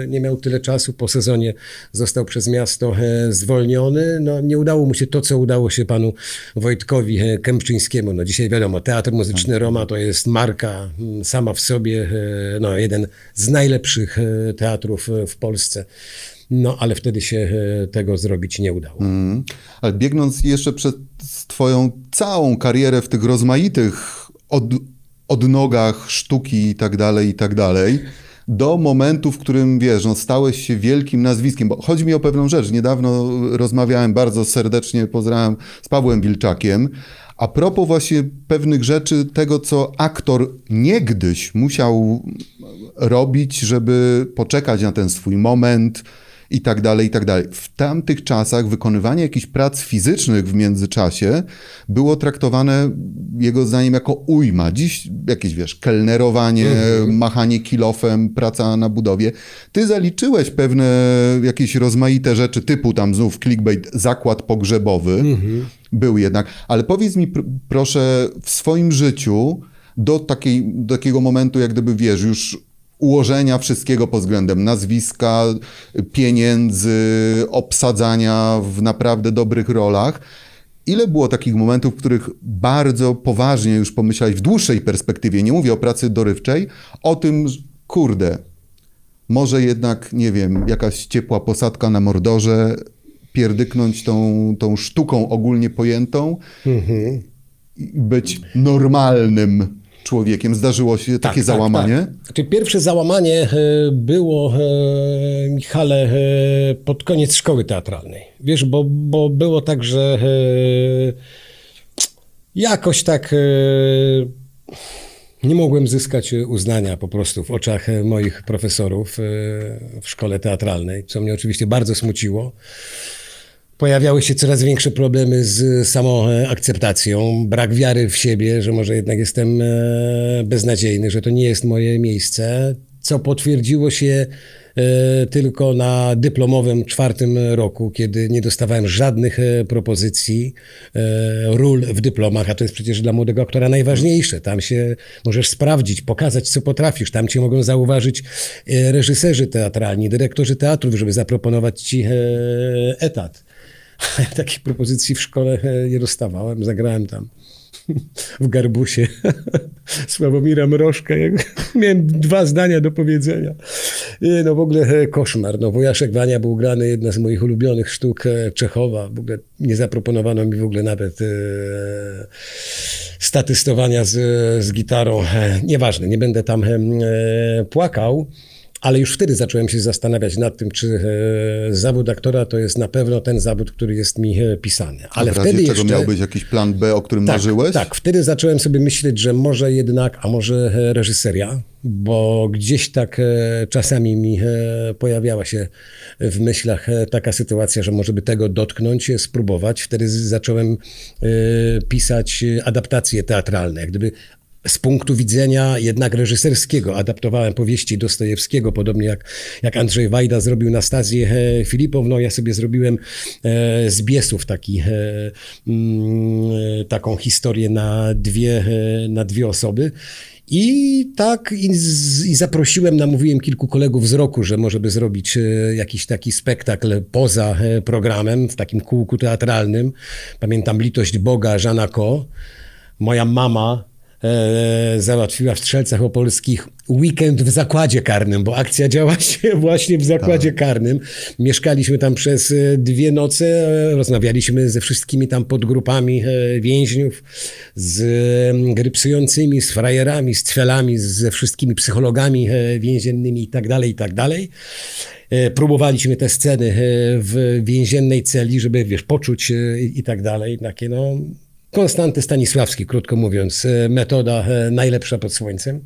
nie miał tyle czasu. Po sezonie został przez miasto zwolniony. No, nie udało mu się to, co udało się panu Wojtkowi Kępczyńskiemu. No, dzisiaj wiadomo, Teatr Muzyczny Roma to jest marka mm, sama w sobie, no, jeden z najlepszych teatrów w Polsce. No, ale wtedy się e, tego zrobić nie udało. Mm. Ale biegnąc jeszcze przez Twoją całą karierę w tych rozmaitych od, odnogach sztuki i tak dalej, i tak dalej, do momentu, w którym wiesz, no, stałeś się wielkim nazwiskiem. Bo chodzi mi o pewną rzecz. Niedawno rozmawiałem bardzo serdecznie, pozdrawiam z Pawłem Wilczakiem. A propos właśnie pewnych rzeczy, tego co aktor niegdyś musiał robić, żeby poczekać na ten swój moment i tak dalej, i tak dalej. W tamtych czasach wykonywanie jakichś prac fizycznych w międzyczasie było traktowane jego zdaniem jako ujma. Dziś jakieś, wiesz, kelnerowanie, mhm. machanie kilofem, praca na budowie. Ty zaliczyłeś pewne jakieś rozmaite rzeczy, typu tam znów clickbait, zakład pogrzebowy. Mhm. Był jednak. Ale powiedz mi pr proszę, w swoim życiu do, takiej, do takiego momentu, jak gdyby, wiesz, już ułożenia wszystkiego pod względem nazwiska, pieniędzy, obsadzania w naprawdę dobrych rolach. Ile było takich momentów, w których bardzo poważnie już pomyślałeś w dłuższej perspektywie, nie mówię o pracy dorywczej, o tym, kurde, może jednak, nie wiem, jakaś ciepła posadka na Mordorze, pierdyknąć tą, tą sztuką ogólnie pojętą mhm. i być normalnym człowiekiem. Zdarzyło się takie tak, załamanie? Tak, tak. Znaczy, pierwsze załamanie e, było, e, Michale, e, pod koniec szkoły teatralnej. Wiesz, bo, bo było tak, że jakoś tak nie mogłem zyskać uznania po prostu w oczach moich profesorów w szkole teatralnej, co mnie oczywiście bardzo smuciło. Pojawiały się coraz większe problemy z samą akceptacją, brak wiary w siebie, że może jednak jestem e, beznadziejny, że to nie jest moje miejsce, co potwierdziło się e, tylko na dyplomowym czwartym roku, kiedy nie dostawałem żadnych e, propozycji ról w dyplomach, a to jest przecież dla młodego aktora najważniejsze. Tam się możesz sprawdzić, pokazać, co potrafisz. Tam cię mogą zauważyć reżyserzy teatralni, dyrektorzy teatrów, żeby zaproponować ci etat. Ja takiej propozycji w szkole e, nie dostawałem. Zagrałem tam w Garbusie Sławomira Mrożka. Miałem dwa zdania do powiedzenia. No w ogóle e, koszmar. No, Wojaszek Wania był grany, jedna z moich ulubionych sztuk e, Czechowa. W ogóle nie zaproponowano mi w ogóle nawet e, statystowania z, z gitarą. E, nieważne, nie będę tam e, płakał. Ale już wtedy zacząłem się zastanawiać nad tym, czy e, zawód aktora to jest na pewno ten zawód, który jest mi e, pisany. Ale a w wtedy czego jeszcze... miał być jakiś plan B, o którym tak, marzyłeś? Tak, wtedy zacząłem sobie myśleć, że może jednak, a może e, reżyseria, bo gdzieś tak czasami mi pojawiała się w myślach taka sytuacja, że może by tego dotknąć, spróbować. Wtedy zacząłem pisać adaptacje teatralne, jak gdyby z punktu widzenia jednak reżyserskiego. Adaptowałem powieści Dostojewskiego, podobnie jak, jak Andrzej Wajda zrobił Nastazję e, Filipowną. Ja sobie zrobiłem e, z Biesów taki, e, mm, taką historię na dwie, na dwie osoby. I tak i, i, zaprosiłem, namówiłem kilku kolegów z roku, że może by zrobić jakiś taki spektakl poza programem, w takim kółku teatralnym. Pamiętam Litość Boga, Żana Ko. Moja mama załatwiła w Strzelcach Opolskich weekend w zakładzie karnym, bo akcja działa się właśnie w zakładzie tak. karnym. Mieszkaliśmy tam przez e, dwie noce, e, rozmawialiśmy ze wszystkimi tam podgrupami więźniów, z grypsującymi, z frajerami, z cwelami, ze wszystkimi psychologami więziennymi i tak dalej, i tak dalej. Próbowaliśmy te sceny w więziennej celi, żeby, wiesz, poczuć i tak dalej. Takie, no, Konstanty Stanisławski, krótko mówiąc, e, metoda e, najlepsza pod słońcem.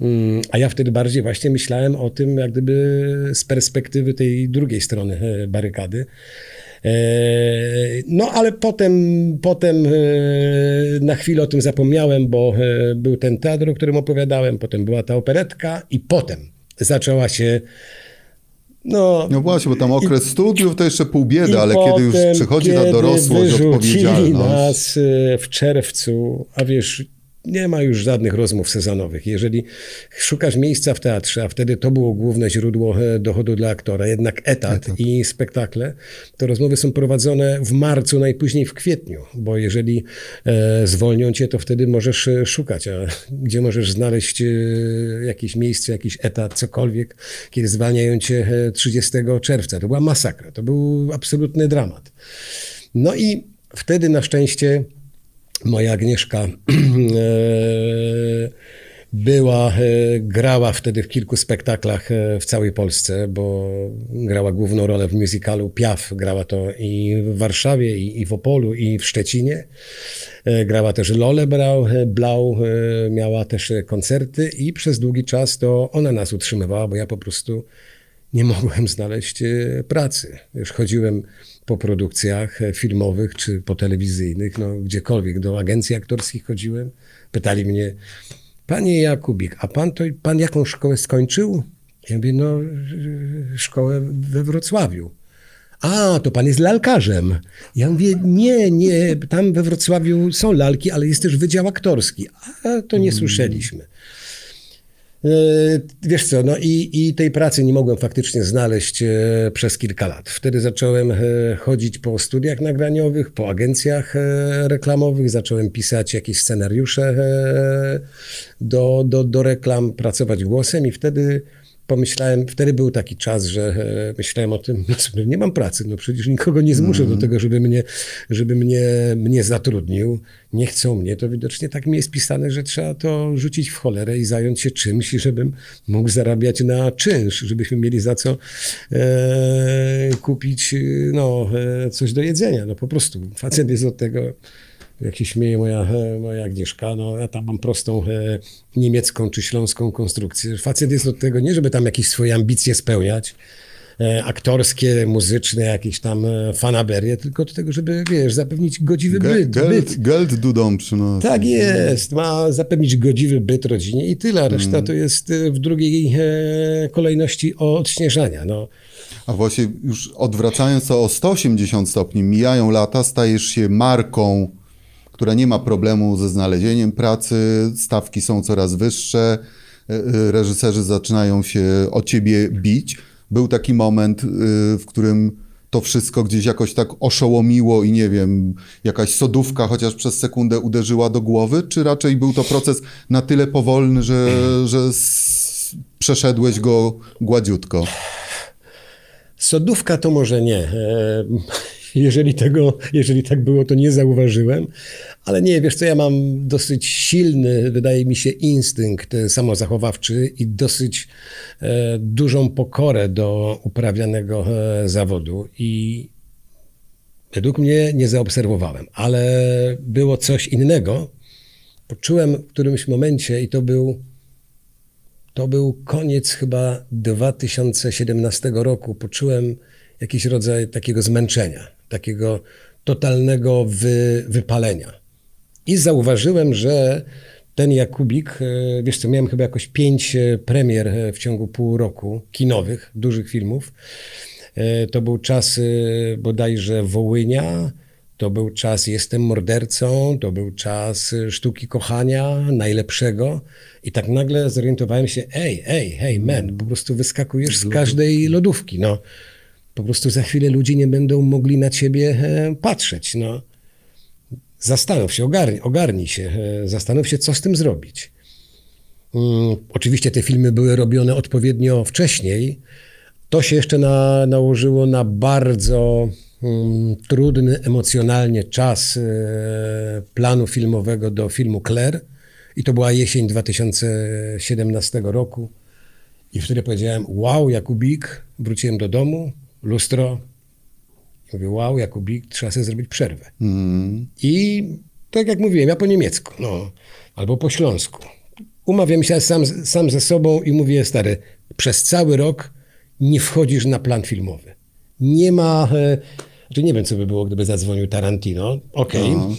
Mm, a ja wtedy bardziej właśnie myślałem o tym, jak gdyby z perspektywy tej drugiej strony e, barykady. No, ale potem, potem na chwilę o tym zapomniałem, bo był ten teatr, o którym opowiadałem, potem była ta operetka, i potem zaczęła się No, No właśnie, bo tam okres studiów to jeszcze pół biedy, I ale kiedy już potem, przychodzi ta kiedy dorosłość, wyrzucili odpowiedzialność. nas e, w czerwcu, a wiesz, nie ma już żadnych rozmów sezonowych. Jeżeli szukasz miejsca w teatrze, a wtedy to było główne źródło e, dochodu dla aktora, jednak etat i spektakle, to rozmowy są prowadzone w marcu, najpóźniej w kwietniu, bo jeżeli e, zwolnią cię, to wtedy możesz e, szukać, a gdzie możesz znaleźć e, jakieś miejsce, jakiś etat, cokolwiek, kiedy zwalniają cię e, 30 czerwca. To była masakra, to był absolutny dramat. No i wtedy na szczęście moja Agnieszka e, była, e, grała wtedy w kilku spektaklach e, w całej Polsce, bo grała główną rolę w musicalu Piaf. Grała to i w Warszawie, i, i w Opolu, i w Szczecinie. Grała też Lole Brau, Blau, miała też koncerty i przez długi czas to ona nas utrzymywała, bo ja po prostu nie mogłem znaleźć pracy. Już chodziłem po produkcjach e, filmowych czy po telewizyjnych, no gdziekolwiek, do agencji aktorskich chodziłem. Pytali mnie, panie Jakubik, a pan to, pan jaką szkołę skończył? Ja mówię, no e, szkołę we Wrocławiu. A, to pan jest lalkarzem. Ja mówię, nie, nie, tam we Wrocławiu są lalki, ale jest też wydział aktorski. A, to nie słyszeliśmy. E, Wiesz co, no i, i tej pracy nie mogłem faktycznie znaleźć e, przez kilka lat. Wtedy zacząłem e, chodzić po studiach nagraniowych, po agencjach reklamowych, zacząłem pisać jakieś scenariusze do, do, do reklam, pracować głosem i wtedy pomyślałem, wtedy był taki czas, że e, myślałem o tym, no nie mam pracy, no przecież nikogo nie zmuszę do tego, żeby mnie, żeby mnie, mnie zatrudnił. Nie chcą mnie, to widocznie tak mi jest pisane, że trzeba to rzucić w cholerę i zająć się czymś, żebym mógł zarabiać na czynsz, żebyśmy mieli za co e, kupić no, e, coś do jedzenia. No po prostu, facet jest od tego, jak się śmieje moja, moja Agnieszka, no ja tam mam prostą e, niemiecką czy śląską konstrukcję. Facet jest od tego nie, żeby tam jakieś swoje ambicje spełniać, e, aktorskie, muzyczne, jakieś tam e, fanaberie, tylko do tego, żeby, wiesz, zapewnić godziwy byt. byt. Geld, geld dudą przynosić. Tak jest, ma zapewnić godziwy byt rodzinie i tyle, reszta to jest e, w drugiej e, kolejności odśnieżania. No. A właśnie już odwracając to o 180 stopni, mijają lata, stajesz się marką, która nie ma problemu ze znalezieniem pracy, stawki są coraz wyższe, e, e, reżyserzy zaczynają się o ciebie bić. Był taki moment, y, w którym to wszystko gdzieś jakoś tak oszołomiło i nie wiem, jakaś sodówka chociaż przez sekundę uderzyła do głowy, czy raczej był to proces na tyle powolny, że, że przeszedłeś go gładziutko? Sodówka to może nie. Jeżeli, tego, jeżeli tak było, to nie zauważyłem. Ale nie, wiesz co, ja mam dosyć silny, wydaje mi się, instynkt e, samozachowawczy i dosyć e, dużą pokorę do uprawianego e, zawodu. I według mnie nie zaobserwowałem, ale było coś innego. Poczułem w którymś momencie i to był to był koniec chyba 2017 roku. Poczułem jakiś rodzaj takiego zmęczenia, takiego totalnego wy, wypalenia. I zauważyłem, że ten Jakubik, e, wiesz co, miałem chyba jakoś pięć e, premier e, w ciągu pół roku, kinowych, dużych filmów. To był czas bodajże Wołynia, to był czas Jestem mordercą, to był czas Sztuki Kochania, najlepszego. I tak nagle zorientowałem się, ej, ej, hej, man, po prostu wyskakujesz z każdej lodówki, no. Po prostu za chwilę ludzie nie będą mogli na ciebie e, patrzeć, no. Zastanów się, ogarnij, ogarnij się, e, zastanów się, co z tym zrobić. Mm, Oczywiście te filmy były robione odpowiednio wcześniej. To się jeszcze na, nałożyło na bardzo mm, trudny emocjonalnie czas e, planu filmowego do filmu Claire. I to była jesień 2017 roku. I wtedy powiedziałem, wow, Jakubik, wróciłem do domu, lustro. I mówię, wow, Jakubik, trzeba sobie zrobić przerwę. Mm. I tak jak mówiłem, ja po niemiecku, no, albo po śląsku. Umawiam się sam, sam ze sobą i mówię, stary, przez cały rok nie wchodzisz na plan filmowy. Nie ma, e, znaczy nie wiem, co by było, gdyby zadzwonił Tarantino. Okej, No.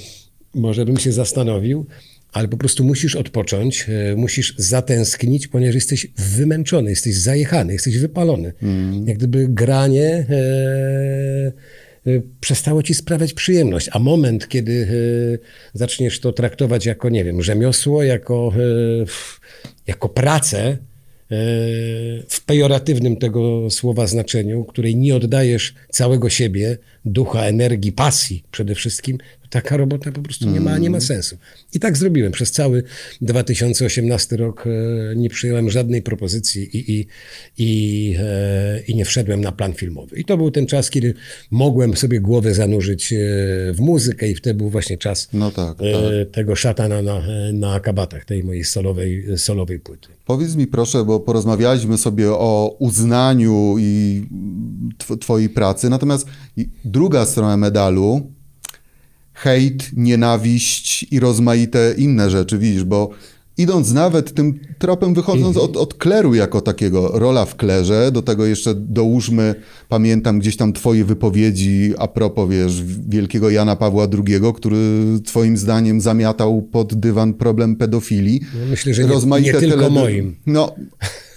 może bym się zastanowił, ale po prostu musisz odpocząć, e, musisz zatęsknić, ponieważ jesteś wymęczony, jesteś zajechany, jesteś wypalony. Mm. Jak gdyby granie e, e, przestało ci sprawiać przyjemność, a moment, kiedy e, zaczniesz to traktować jako, nie wiem, rzemiosło, jako, e, jako pracę, w pejoratywnym tego słowa znaczeniu, której nie oddajesz całego siebie, ducha, energii, pasji przede wszystkim, taka robota po prostu nie ma, nie ma sensu. I tak zrobiłem. Przez cały 2018 rok e, nie przyjąłem żadnej propozycji i, i, i, e, i nie wszedłem na plan filmowy. I to był ten czas, kiedy mogłem sobie głowę zanurzyć e, w muzykę i wtedy był właśnie czas no tak, tak. tego szatana na, na kabatach, tej mojej solowej, solowej płyty. Powiedz mi proszę, bo porozmawialiśmy sobie o uznaniu i twojej pracy, natomiast druga strona medalu, hejt, nienawiść i rozmaite inne rzeczy, widzisz, bo idąc nawet tym tropem, wychodząc od, od kleru jako takiego, rola w klerze, do tego jeszcze dołóżmy, pamiętam gdzieś tam twoje wypowiedzi a propos, wiesz, wielkiego Jana Pawła II, który twoim zdaniem zamiatał pod dywan problem pedofilii. No myślę, że nie, nie tylko moim. No,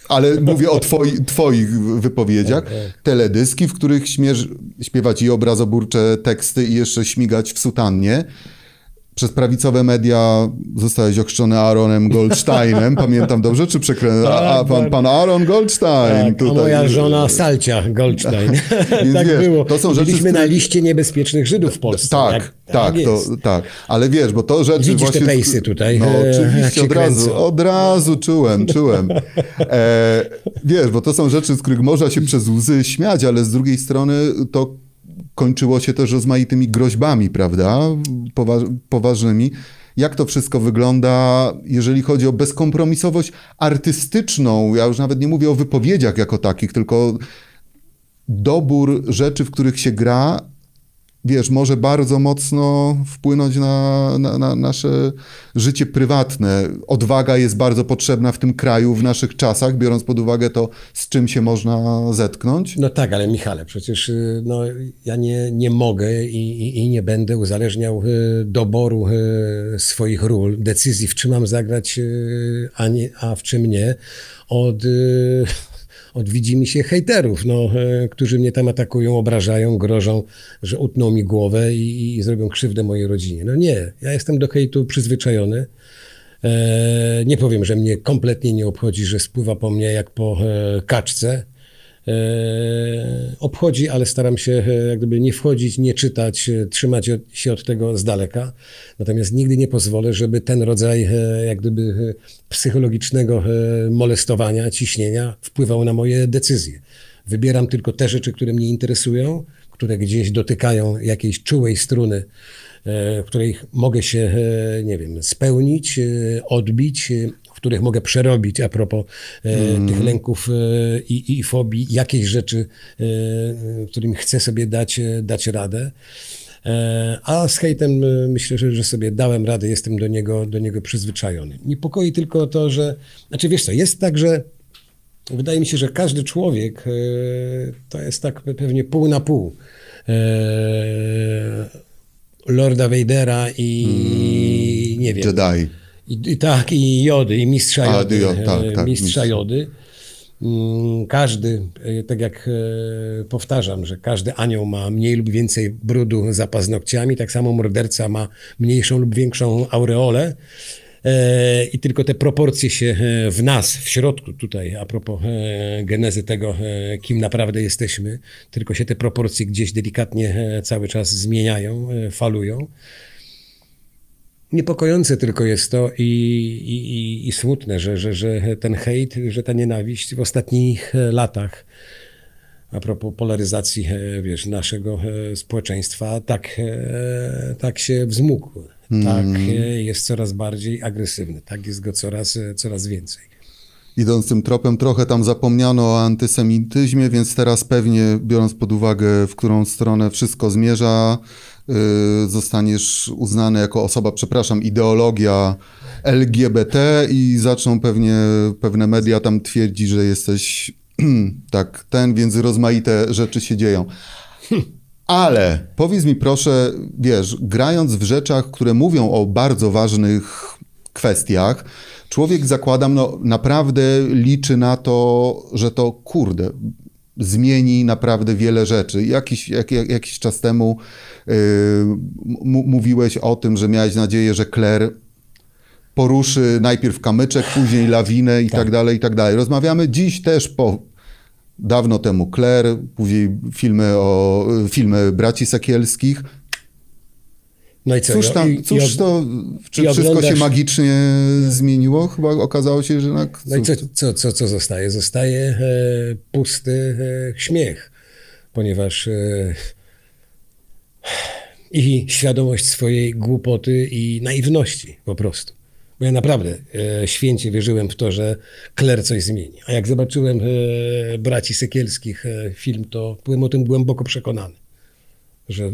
ale mówię o twoi, twoich wypowiedziach. Teledyski, w których śmiesz śpiewać i obrazoburcze teksty i jeszcze śmigać w sutannie przez prawicowe media zostałeś ochrzczony Aaronem Goldsteinem. Pamiętam dobrze, czy przekręcam? A, a pan, pan Aaron Goldstein. Tak, tutaj. A moja żona Salcia Goldstein. tak wiesz, było. To są rzeczy, Byliśmy na liście niebezpiecznych Żydów w Polsce. Tak, tak, tak, tak, to, tak. Ale wiesz, bo to rzeczy Widzisz właśnie... te pejsy tutaj. No oczywiście, od razu, od razu czułem, czułem. E, wiesz, bo to są rzeczy, z których można się przez łzy śmiać, ale z drugiej strony to kończyło się też rozmaitymi groźbami, prawda, Poważ, poważnymi. Jak to wszystko wygląda, jeżeli chodzi o bezkompromisowość artystyczną? Ja już nawet nie mówię o wypowiedziach jako takich, tylko dobór rzeczy, w których się gra, wiesz, może bardzo mocno wpłynąć na, na, na, nasze życie prywatne. Odwaga jest bardzo potrzebna w tym kraju, w naszych czasach, biorąc pod uwagę to, z czym się można zetknąć. No tak, ale Michale, przecież y, no, ja nie, nie mogę i, i, i nie będę uzależniał y, doboru y, swoich ról, decyzji, w czym mam zagrać, a, nie, a w czym nie, od od widzimy się hejterów, no, e, którzy mnie tam atakują, obrażają, grożą, że utną mi głowę i, i zrobią krzywdę mojej rodzinie. No nie, ja jestem do hejtu przyzwyczajony. E, nie powiem, że mnie kompletnie nie obchodzi, że spływa po mnie jak po e, kaczce. E, obchodzi, ale staram się e, jak gdyby nie wchodzić, nie czytać, e, trzymać się od tego z daleka. Natomiast nigdy nie pozwolę, żeby ten rodzaj jak gdyby psychologicznego molestowania, ciśnienia wpływał na moje decyzje. Wybieram tylko te rzeczy, które mnie interesują, które gdzieś dotykają jakiejś czułej struny, w której mogę się, nie wiem, spełnić, odbić, których mogę przerobić a propos mm. tych lęków e, i, i fobii, jakieś rzeczy, e, którym chcę sobie dać, dać radę. A z hejtem myślę, że, że sobie dałem radę, jestem do niego, do niego przyzwyczajony. Niepokoi tylko to, że. Znaczy, wiesz co, jest tak, że wydaje mi się, że każdy człowiek to jest tak pewnie pół na pół. Lorda Vadera i mm, nie wiem. Jedi. I, i tak, i Jody, i mistrza A, Jody. Jo, tak, tak, mistrza Jody. Mm, każdy, e, tak jak e, powtarzam, że każdy anioł ma mniej lub więcej brudu za paznokciami, tak samo morderca ma mniejszą lub większą aureolę. E, I tylko te proporcje się w nas, w środku tutaj, a propos genezy tego, kim naprawdę jesteśmy, tylko się te proporcje gdzieś delikatnie cały czas zmieniają, falują. Niepokojące tylko jest to i, i, i smutne, że, że, że ten hejt, że ta nienawiść w ostatnich latach, a propos polaryzacji e, wiesz, naszego e, społeczeństwa, tak, e, tak się wzmógł. Tak mm. jest coraz bardziej agresywny, tak jest go coraz, coraz więcej. Idąc tym tropem, trochę tam zapomniano o antysemityzmie, więc teraz pewnie, biorąc pod uwagę, w którą stronę wszystko zmierza, zostaniesz uznany jako osoba, przepraszam, ideologia LGBT i zaczną pewnie pewne media tam twierdzić, że jesteś tak ten, więc rozmaite rzeczy się dzieją. Ale powiedz mi proszę, wiesz, grając w rzeczach, które mówią o bardzo ważnych kwestiach, człowiek, zakładam, no, naprawdę liczy na to, że to kurde, zmieni naprawdę wiele rzeczy. Jakiś, jak, jak, jakiś czas temu yy, mówiłeś o tym, że miałeś nadzieję, że Claire poruszy najpierw kamyczek, później lawinę i tak. tak dalej, i tak dalej. Rozmawiamy dziś też po dawno temu Claire, później filmy o filmy braci Sekielskich. No i co? Cóż, tam, cóż i, to, czy wszystko oglądasz... się magicznie zmieniło? Chyba okazało się, że... Na... No i co, co, co, co zostaje? Zostaje e, pusty e, śmiech, ponieważ e, i świadomość swojej głupoty i naiwności po prostu. Bo ja naprawdę e, święcie wierzyłem w to, że Kler coś zmieni. A jak zobaczyłem e, braci Sekielskich e, film, to byłem o tym głęboko przekonany, że, e,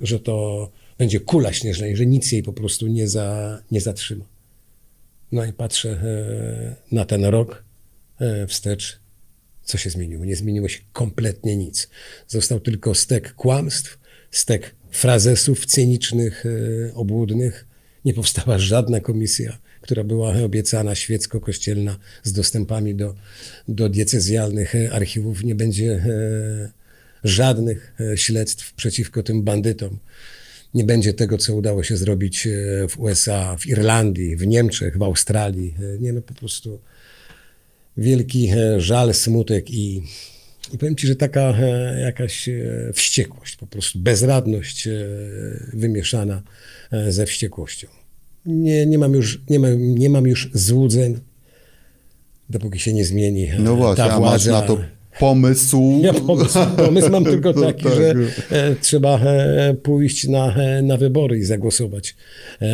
że to będzie kula śnieżna i że nic jej po prostu nie, za, nie zatrzyma. No i patrzę e, na ten rok e, wstecz. Co się zmieniło? Nie zmieniło się kompletnie nic. Został tylko stek kłamstw, stek frazesów cynicznych, obłudnych, nie powstała żadna komisja, która była obiecana świecko-kościelna z dostępami do, do diecezjalnych archiwów. Nie będzie żadnych e, śledztw przeciwko tym bandytom. Nie będzie tego, co udało się zrobić e, w USA, w Irlandii, w Niemczech, w Australii. Nie, no po prostu wielki żal, smutek i, i powiem ci, że taka jakaś wściekłość, po prostu bezradność wymieszana ze wściekłością. Nie, nie, mam, już, nie, mam, nie mam już złudzeń, dopóki się nie zmieni No właśnie, ta władza. a masz na to pomysł? Ja pomysł, pomysł mam tylko taki, tak. że e, trzeba e, pójść na, e, na wybory i zagłosować,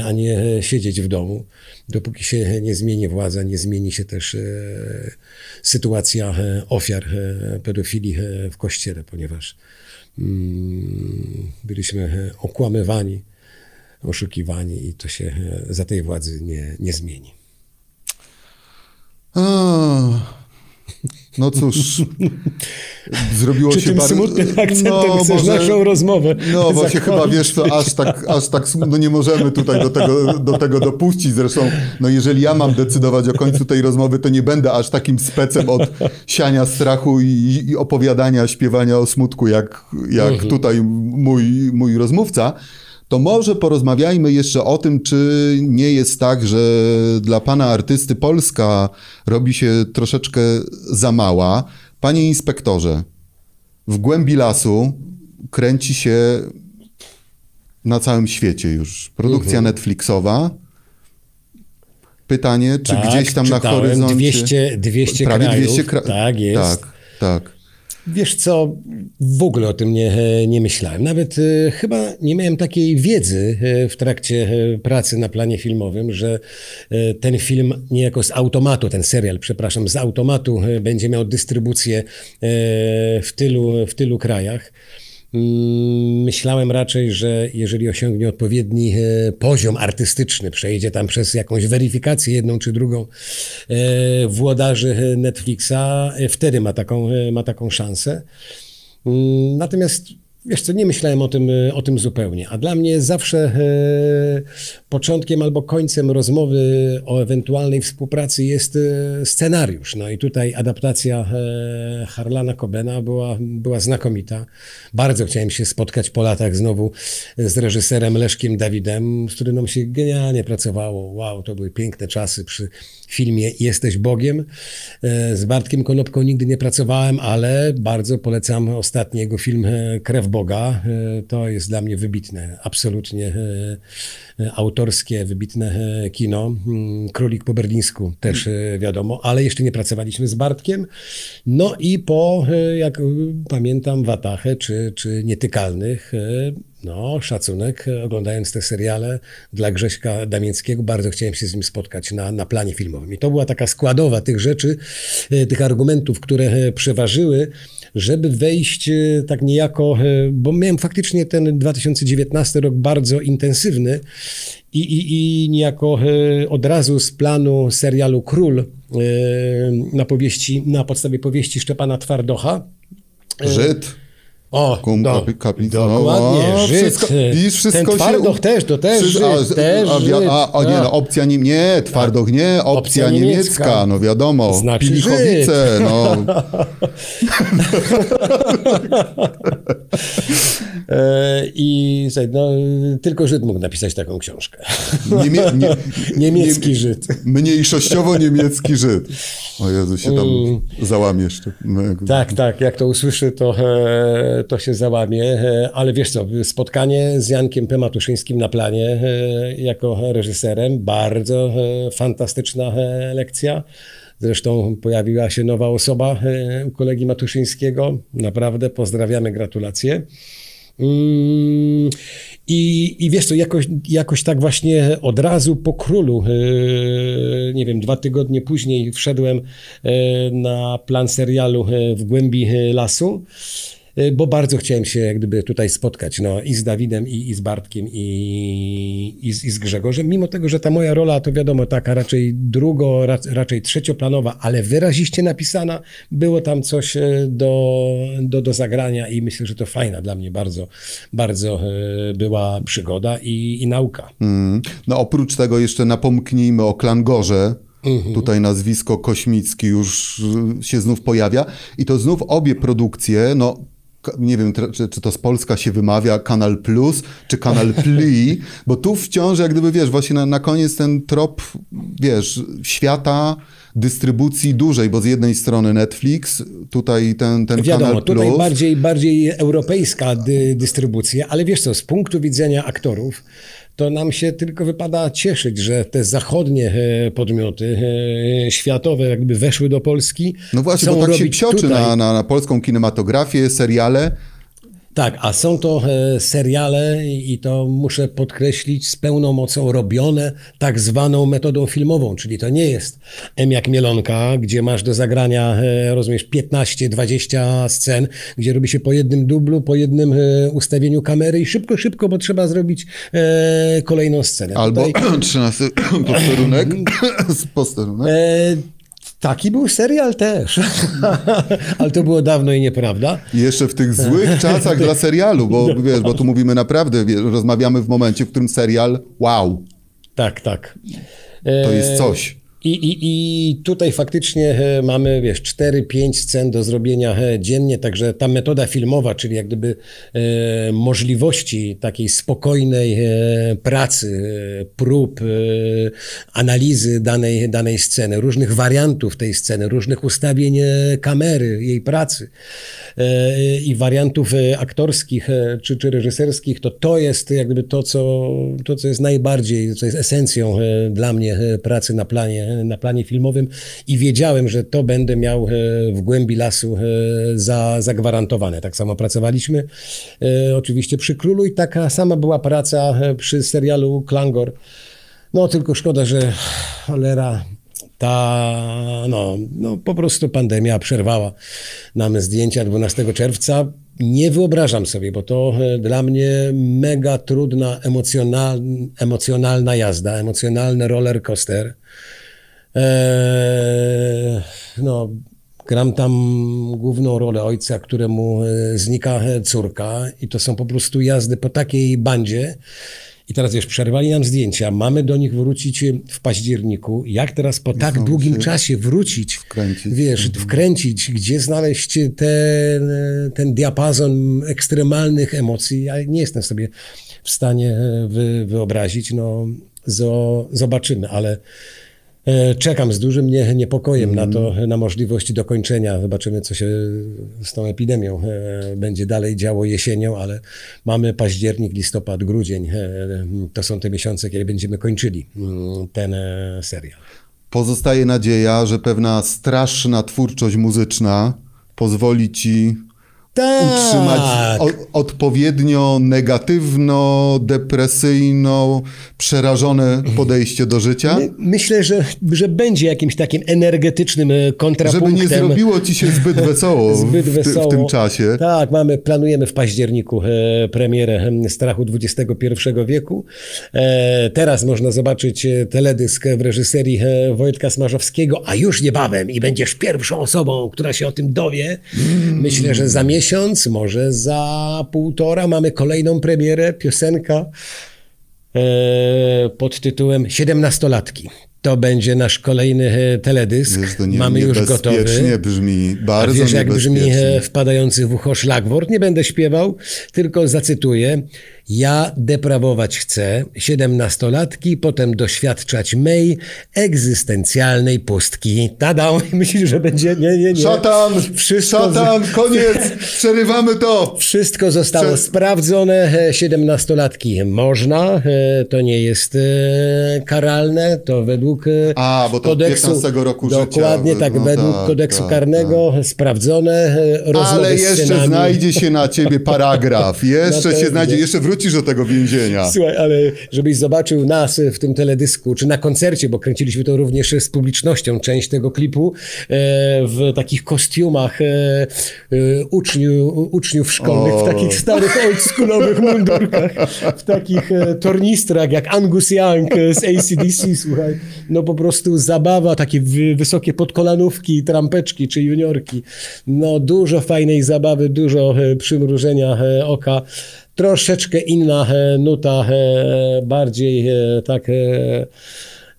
a nie siedzieć w domu. Dopóki się nie zmieni władza, nie zmieni się też sytuacja ofiar pedofilii w kościele, ponieważ mm, byliśmy okłamywani oszukiwani i to się za tej władzy nie, nie zmieni. A, no cóż, zrobiło Czy się bardzo... smutnym akcentem no, chcesz może, naszą rozmowę No bo się chyba, wiesz, to aż tak, aż tak no nie możemy tutaj do tego, do tego dopuścić. Zresztą, no jeżeli ja mam decydować o końcu tej rozmowy, to nie będę aż takim specem od siania strachu i, i opowiadania, śpiewania o smutku, jak, jak mhm. tutaj mój, mój rozmówca to może porozmawiajmy jeszcze o tym, czy nie jest tak, że dla pana artysty Polska robi się troszeczkę za mała. Panie inspektorze, w głębi lasu kręci się na całym świecie już produkcja mhm. Netflixowa. Pytanie, czy tak, gdzieś tam na horyzoncie... 200, 200 prawie krajów, 200 krajów. Tak, jest. Tak, tak. Wiesz co, w ogóle o tym nie, nie myślałem. Nawet e, chyba nie miałem takiej wiedzy e, w trakcie e, pracy na planie filmowym, że ten film niejako z automatu, ten serial, przepraszam, z automatu będzie miał dystrybucję w tylu, w tylu krajach. Mm, myślałem raczej, że jeżeli osiągnie odpowiedni e, poziom artystyczny, przejdzie tam przez jakąś weryfikację jedną czy drugą e, włodarzy Netflixa, e, wtedy ma taką, ma taką szansę. Mm, natomiast Wiesz co, nie myślałem o tym, o tym zupełnie. A dla mnie zawsze początkiem albo końcem rozmowy o ewentualnej współpracy jest e, scenariusz. No i tutaj adaptacja e, Harlana Cobena była, była znakomita. Bardzo chciałem się spotkać po latach znowu z reżyserem Leszkiem Dawidem, z którym nam się genialnie pracowało. Wow, to były piękne czasy przy filmie Jesteś Bogiem. E, z Bartkiem Konopką nigdy nie pracowałem, ale bardzo polecam ostatni jego film Krew Boga. To jest dla mnie wybitne, absolutnie autorskie, wybitne kino. Mm, Królik po berlińsku też wiadomo, ale jeszcze nie pracowaliśmy z Bartkiem. No i po, jak pamiętam, Watachę czy, czy Nietykalnych, no, szacunek. Oglądając te seriale dla Grześka Damieckiego, bardzo chciałem się z nim spotkać na, na planie filmowym. I to była taka składowa tych rzeczy, e, tych argumentów, które e, przeważyły, żeby wejść e, tak niejako, bo miałem faktycznie ten 2019 rok bardzo intensywny i, i, i niejako od razu z planu serialu Król na powieści, na podstawie powieści Szczepana Twardocha. Żyd O, Kum do, kaplica. Dokładnie, Żyd. Wszystko, widzisz, wszystko Ten się... twardoch też, to też Żyd, też a, Żyd, a, a, nie, tak. no, opcja nie, nie, twardoch nie, opcja, Opcja niemiecka, niemiecka. no wiadomo. Znaczy Pilichowice, no. E, I no, tylko Żyd mógł napisać taką książkę. Niemie, nie, Niemiecki nie- Żyd. Mniejszościowo niemiecki Żyd. O Jezu, się tam załamie jeszcze. No, jak- Tak, tak, jak to usłyszy, to, e, to się załamie. E, ale wiesz co, spotkanie z Jankiem P. Matuszyńskim na planie e, jako reżyserem, bardzo e, fantastyczna lekcja. Zresztą pojawiła się nowa osoba u kolegi Matuszyńskiego. Naprawdę pozdrawiamy, gratulacje. Mm, I, I wiesz co, jakoś, jakoś tak właśnie od razu po królu, nie wiem, dwa tygodnie później wszedłem na plan serialu w głębi lasu, bo bardzo chciałem się jak gdyby tutaj spotkać, no i z Dawidem, i, i z Bartkiem, i, i, z, i z Grzegorzem, mimo tego, że ta moja rola to wiadomo taka raczej drugo, ra, raczej trzecioplanowa, ale wyraziście napisana, było tam coś e, do, do, do zagrania i myślę, że to fajna dla mnie bardzo, bardzo e, była przygoda i, i nauka. Mm. No oprócz tego jeszcze napomknijmy o Klangorze. Mhm. Tutaj nazwisko Kośmicki już się znów pojawia. I to znów obie produkcje, no nie wiem, czy, czy to z Polska się wymawia Kanal Plus, czy Kanal Pli, bo tu wciąż jak gdyby, wiesz, właśnie na, na koniec ten trop, wiesz, świata dystrybucji dużej, bo z jednej strony Netflix, tutaj ten, ten Wiadomo, Kanal tutaj Plus. bardziej, bardziej europejska dy, dystrybucja, ale wiesz co, z punktu widzenia aktorów, to nam się tylko wypada cieszyć, że te zachodnie e, podmioty e, światowe jakby weszły do Polski. No właśnie, bo tak się psioczy tutaj. na, na, na polską kinematografię, seriale. Tak, a są to e, seriale i to muszę podkreślić z pełną mocą robione tak zwaną metodą filmową, czyli to nie jest M jak Mielonka, gdzie masz do zagrania, e, rozumiesz, 15-20 scen, gdzie robi się po jednym dublu, po jednym e, ustawieniu kamery i szybko, szybko, bo trzeba zrobić kolejną scenę. Albo Tutaj, 13 posterunek. z posterunek. e, taki był serial też, ale to było dawno i nieprawda. I jeszcze w tych złych czasach dla serialu, bo wiesz, bo tu mówimy naprawdę, wiesz, rozmawiamy w momencie, w którym serial, wow, Tak, tak. to jest E, coś. I, i, I tutaj faktycznie e, mamy, wiesz, 4-5 scen do zrobienia e, dziennie, także ta metoda filmowa, czyli jak gdyby e, możliwości takiej spokojnej e, pracy, e, prób, e, analizy danej, danej sceny, różnych wariantów tej sceny, różnych ustawień kamery, jej pracy i wariantów aktorskich czy, czy reżyserskich, to to jest jak gdyby to, co, to, co jest najbardziej, co jest esencją dla mnie pracy na planie, na planie filmowym i wiedziałem, że to będę miał e, w głębi lasu e, za, zagwarantowane. Tak samo pracowaliśmy e, oczywiście przy Królu i taka sama była praca przy serialu Klangor. No tylko szkoda, że cholera ta, no, no po prostu pandemia przerwała nam zdjęcia 12 czerwca. Nie wyobrażam sobie, bo to dla mnie mega trudna, emocjonal, emocjonalna jazda, emocjonalny roller coaster. Eee, no, gram tam główną rolę ojca, któremu e, znika e, córka i to są po prostu jazdy po takiej bandzie. I teraz wiesz, przerwali nam zdjęcia, mamy do nich wrócić w październiku. Jak teraz po tak długim czasie wrócić, Wkręcić. wiesz, wkręcić, gdzie znaleźć ten, ten diapazon ekstremalnych emocji? Ja nie jestem sobie w stanie e, wy, wyobrazić. No, zo, zobaczymy, ale e, czekam z dużym nie, niepokojem na to, na możliwość dokończenia. Zobaczymy, co się z tą epidemią e, będzie dalej działo jesienią, ale mamy październik, listopad, grudzień. E, To są te miesiące, kiedy będziemy kończyli mm, ten e, serial. Pozostaje nadzieja, że pewna straszna twórczość muzyczna pozwoli ci utrzymać Tak. o, odpowiednio negatywno, depresyjno, przerażone podejście do życia, My- Myślę, że, że będzie jakimś takim energetycznym e, żeby kontrapunktem. nie zrobiło ci się zbyt wesoło, Zbyt w, ty, wesoło. w tym czasie. Tak, mamy, planujemy w październiku e, premierę em, Strachu XXI wieku. E, teraz można zobaczyć e, teledysk w reżyserii e, Wojtka Smarzowskiego, a już niebawem i będziesz pierwszą osobą, która się o tym dowie. Mm. Myślę, że za miesiąc miesiąc, może za półtora mamy kolejną premierę, piosenka e, pod tytułem Siedemnastolatki. To będzie nasz kolejny e, teledysk. Wiesz, to nie, mamy już gotowy. brzmi, A bardzo wiesz, jak brzmi e, wpadający w ucho szlagwort? Nie będę śpiewał, tylko zacytuję. Ja deprawować chcę siedemnastolatki, potem doświadczać mej egzystencjalnej pustki. Tada! Myślisz, że będzie? Nie, nie, nie. Szatan! Wszystko, Szatan! Koniec! Przerywamy to! wszystko zostało Prze- sprawdzone. E, Siedemnastolatki można. e, To nie jest e, karalne. To według A, bo to od kodeksu. 15 roku życia. Dokładnie tak, No według tak, kodeksu tak, karnego sprawdzone. e, Rozmowy Ale jeszcze znajdzie się na ciebie paragraf. Jeszcze się pewnie. znajdzie, jeszcze wrócisz do tego więzienia. Słuchaj, ale żebyś zobaczył nas w tym teledysku, czy na koncercie, bo kręciliśmy to również z publicznością, część tego klipu, e, w takich kostiumach e, e, uczniu, uczniów szkolnych, O. w takich starych oldschoolowych mundurkach, w takich tornistrach jak Angus Young z ACDC, słuchaj. No po prostu zabawa, takie wy, wysokie podkolanówki, trampeczki czy juniorki. No dużo fajnej zabawy, dużo przymrużenia oka troszeczkę inna e, nuta, e, bardziej e, tak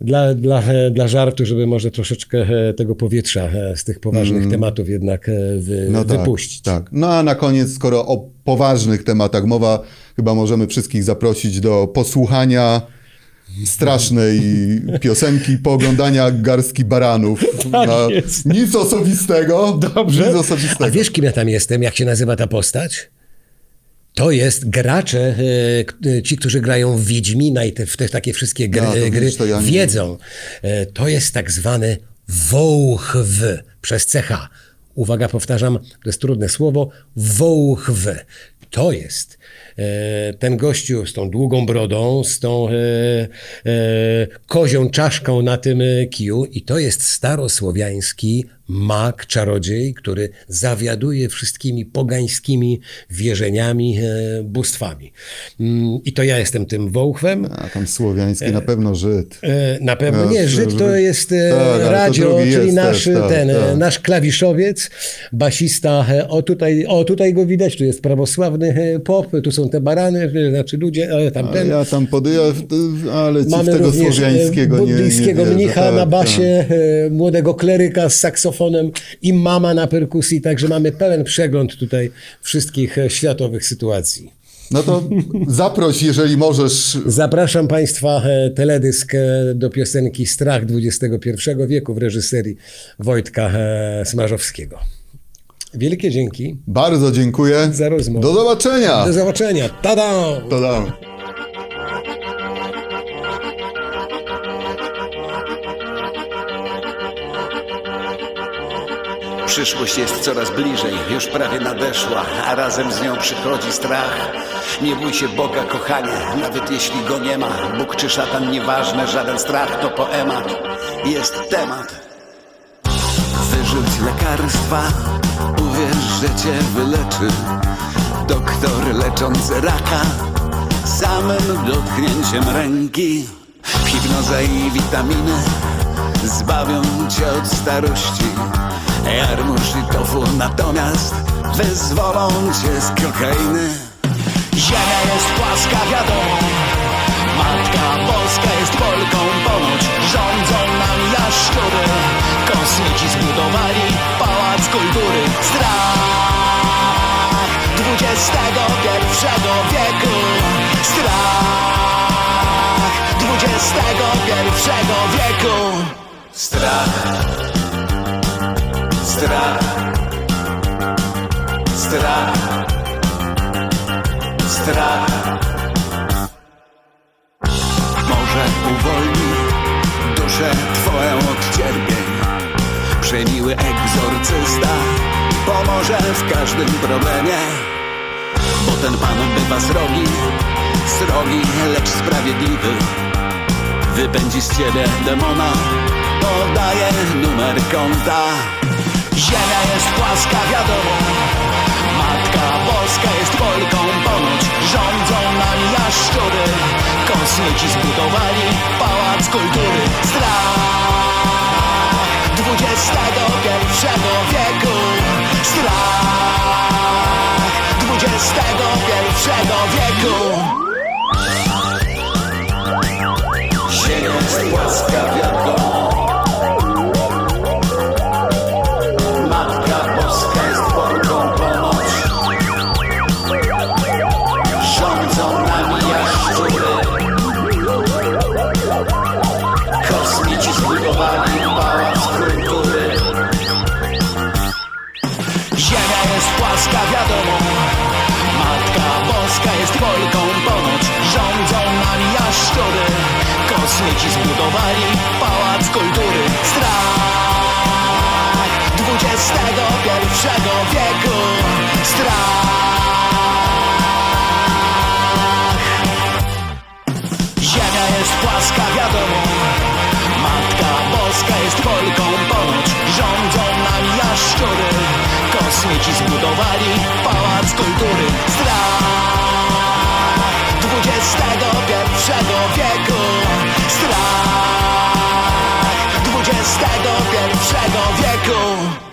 dla, dla, dla żartu, żeby może troszeczkę tego powietrza z tych poważnych tematów jednak wy, No tak, wypuścić. tak. No a na koniec, skoro o poważnych tematach mowa, chyba możemy wszystkich zaprosić do posłuchania strasznej piosenki, pooglądania garstki baranów. Tak Na-. Nic osobistego. Dobrze. Nic osobistego. A wiesz, kim ja tam jestem? Jak się nazywa ta postać? To jest gracze, e, ci, którzy grają w Wiedźmina i te, w te takie wszystkie gry, No, gry to ja wiedzą. E, To jest tak zwany wołchw przez CH. Uwaga, powtarzam, to jest trudne słowo. Wołchw. To jest e, ten gościu z tą długą brodą, z tą kozią czaszką na tym kiju i to jest starosłowiański mag, czarodziej, który zawiaduje wszystkimi pogańskimi wierzeniami, e, bóstwami. Mm, I to ja jestem tym wołchwem. A tam słowiański na pewno Żyd. E, Na pewno No, nie, Żyd to jest e, Tak, radio, czyli jest nasz, też, tak, ten, e, tak. nasz klawiszowiec, basista, e, o tutaj, o tutaj go widać, tu jest prawosławny e, pop, tu są te barany, e, znaczy ludzie, ale tam ten. ja tam podję, ale ci Mamy tego e, słowiańskiego nie, nie wierzę. mnicha Tak, na tak. basie, e, młodego kleryka z saksofonem i mama na perkusji, także mamy pełen przegląd tutaj wszystkich e, światowych sytuacji. No to zaproś, jeżeli możesz. Zapraszam Państwa e, teledysk e, do piosenki Strach XXI wieku w reżyserii Wojtka Smarzowskiego. Wielkie dzięki Bardzo dziękuję. za rozmowę. Do zobaczenia. Do zobaczenia. Tada! To Przyszłość jest coraz bliżej, już prawie nadeszła, a razem z nią przychodzi strach. Nie bój się Boga, kochanie, nawet jeśli go nie ma. Bóg czy szatan, nieważne, żaden strach to poemat. Jest temat. Wyrzuć lekarstwa, uwierz, że cię wyleczy. Doktor leczący raka, samym dotknięciem ręki. Hipnoza i witaminy zbawią cię od starości. Jarmuż i tofu natomiast wyzwolą cię z kokainy. Ziemia jest płaska, wiadomo. Matka Boska jest Polką ponoć. Rządzą nami jaszczury. Kosmici zbudowali pałac kultury. Strach XXI wieku. Strach XXI wieku. Strach. Strach. Strach. Strach. Może uwolni duszę twoją od cierpień. Przemiły egzorcysta pomoże w każdym problemie. Bo ten pan bywa srogi, srogi, lecz sprawiedliwy. Wypędzi z ciebie demona, podaje numer konta. Ziemia jest płaska, wiadomo. Matka Boska jest Polką ponoć. Rządzą nami jaszczury. Kosmici zbudowali pałac kultury. Strach XXI wieku. Strach wieku Ziemia jest płaska, wiadomo XXI wieku. Strach. Ziemia jest płaska, wiadomo. Matka Boska jest Polką ponoć Rządzą nami jaszczury. Kosmici zbudowali pałac kultury. Strach XXI wieku. Strach XXI wieku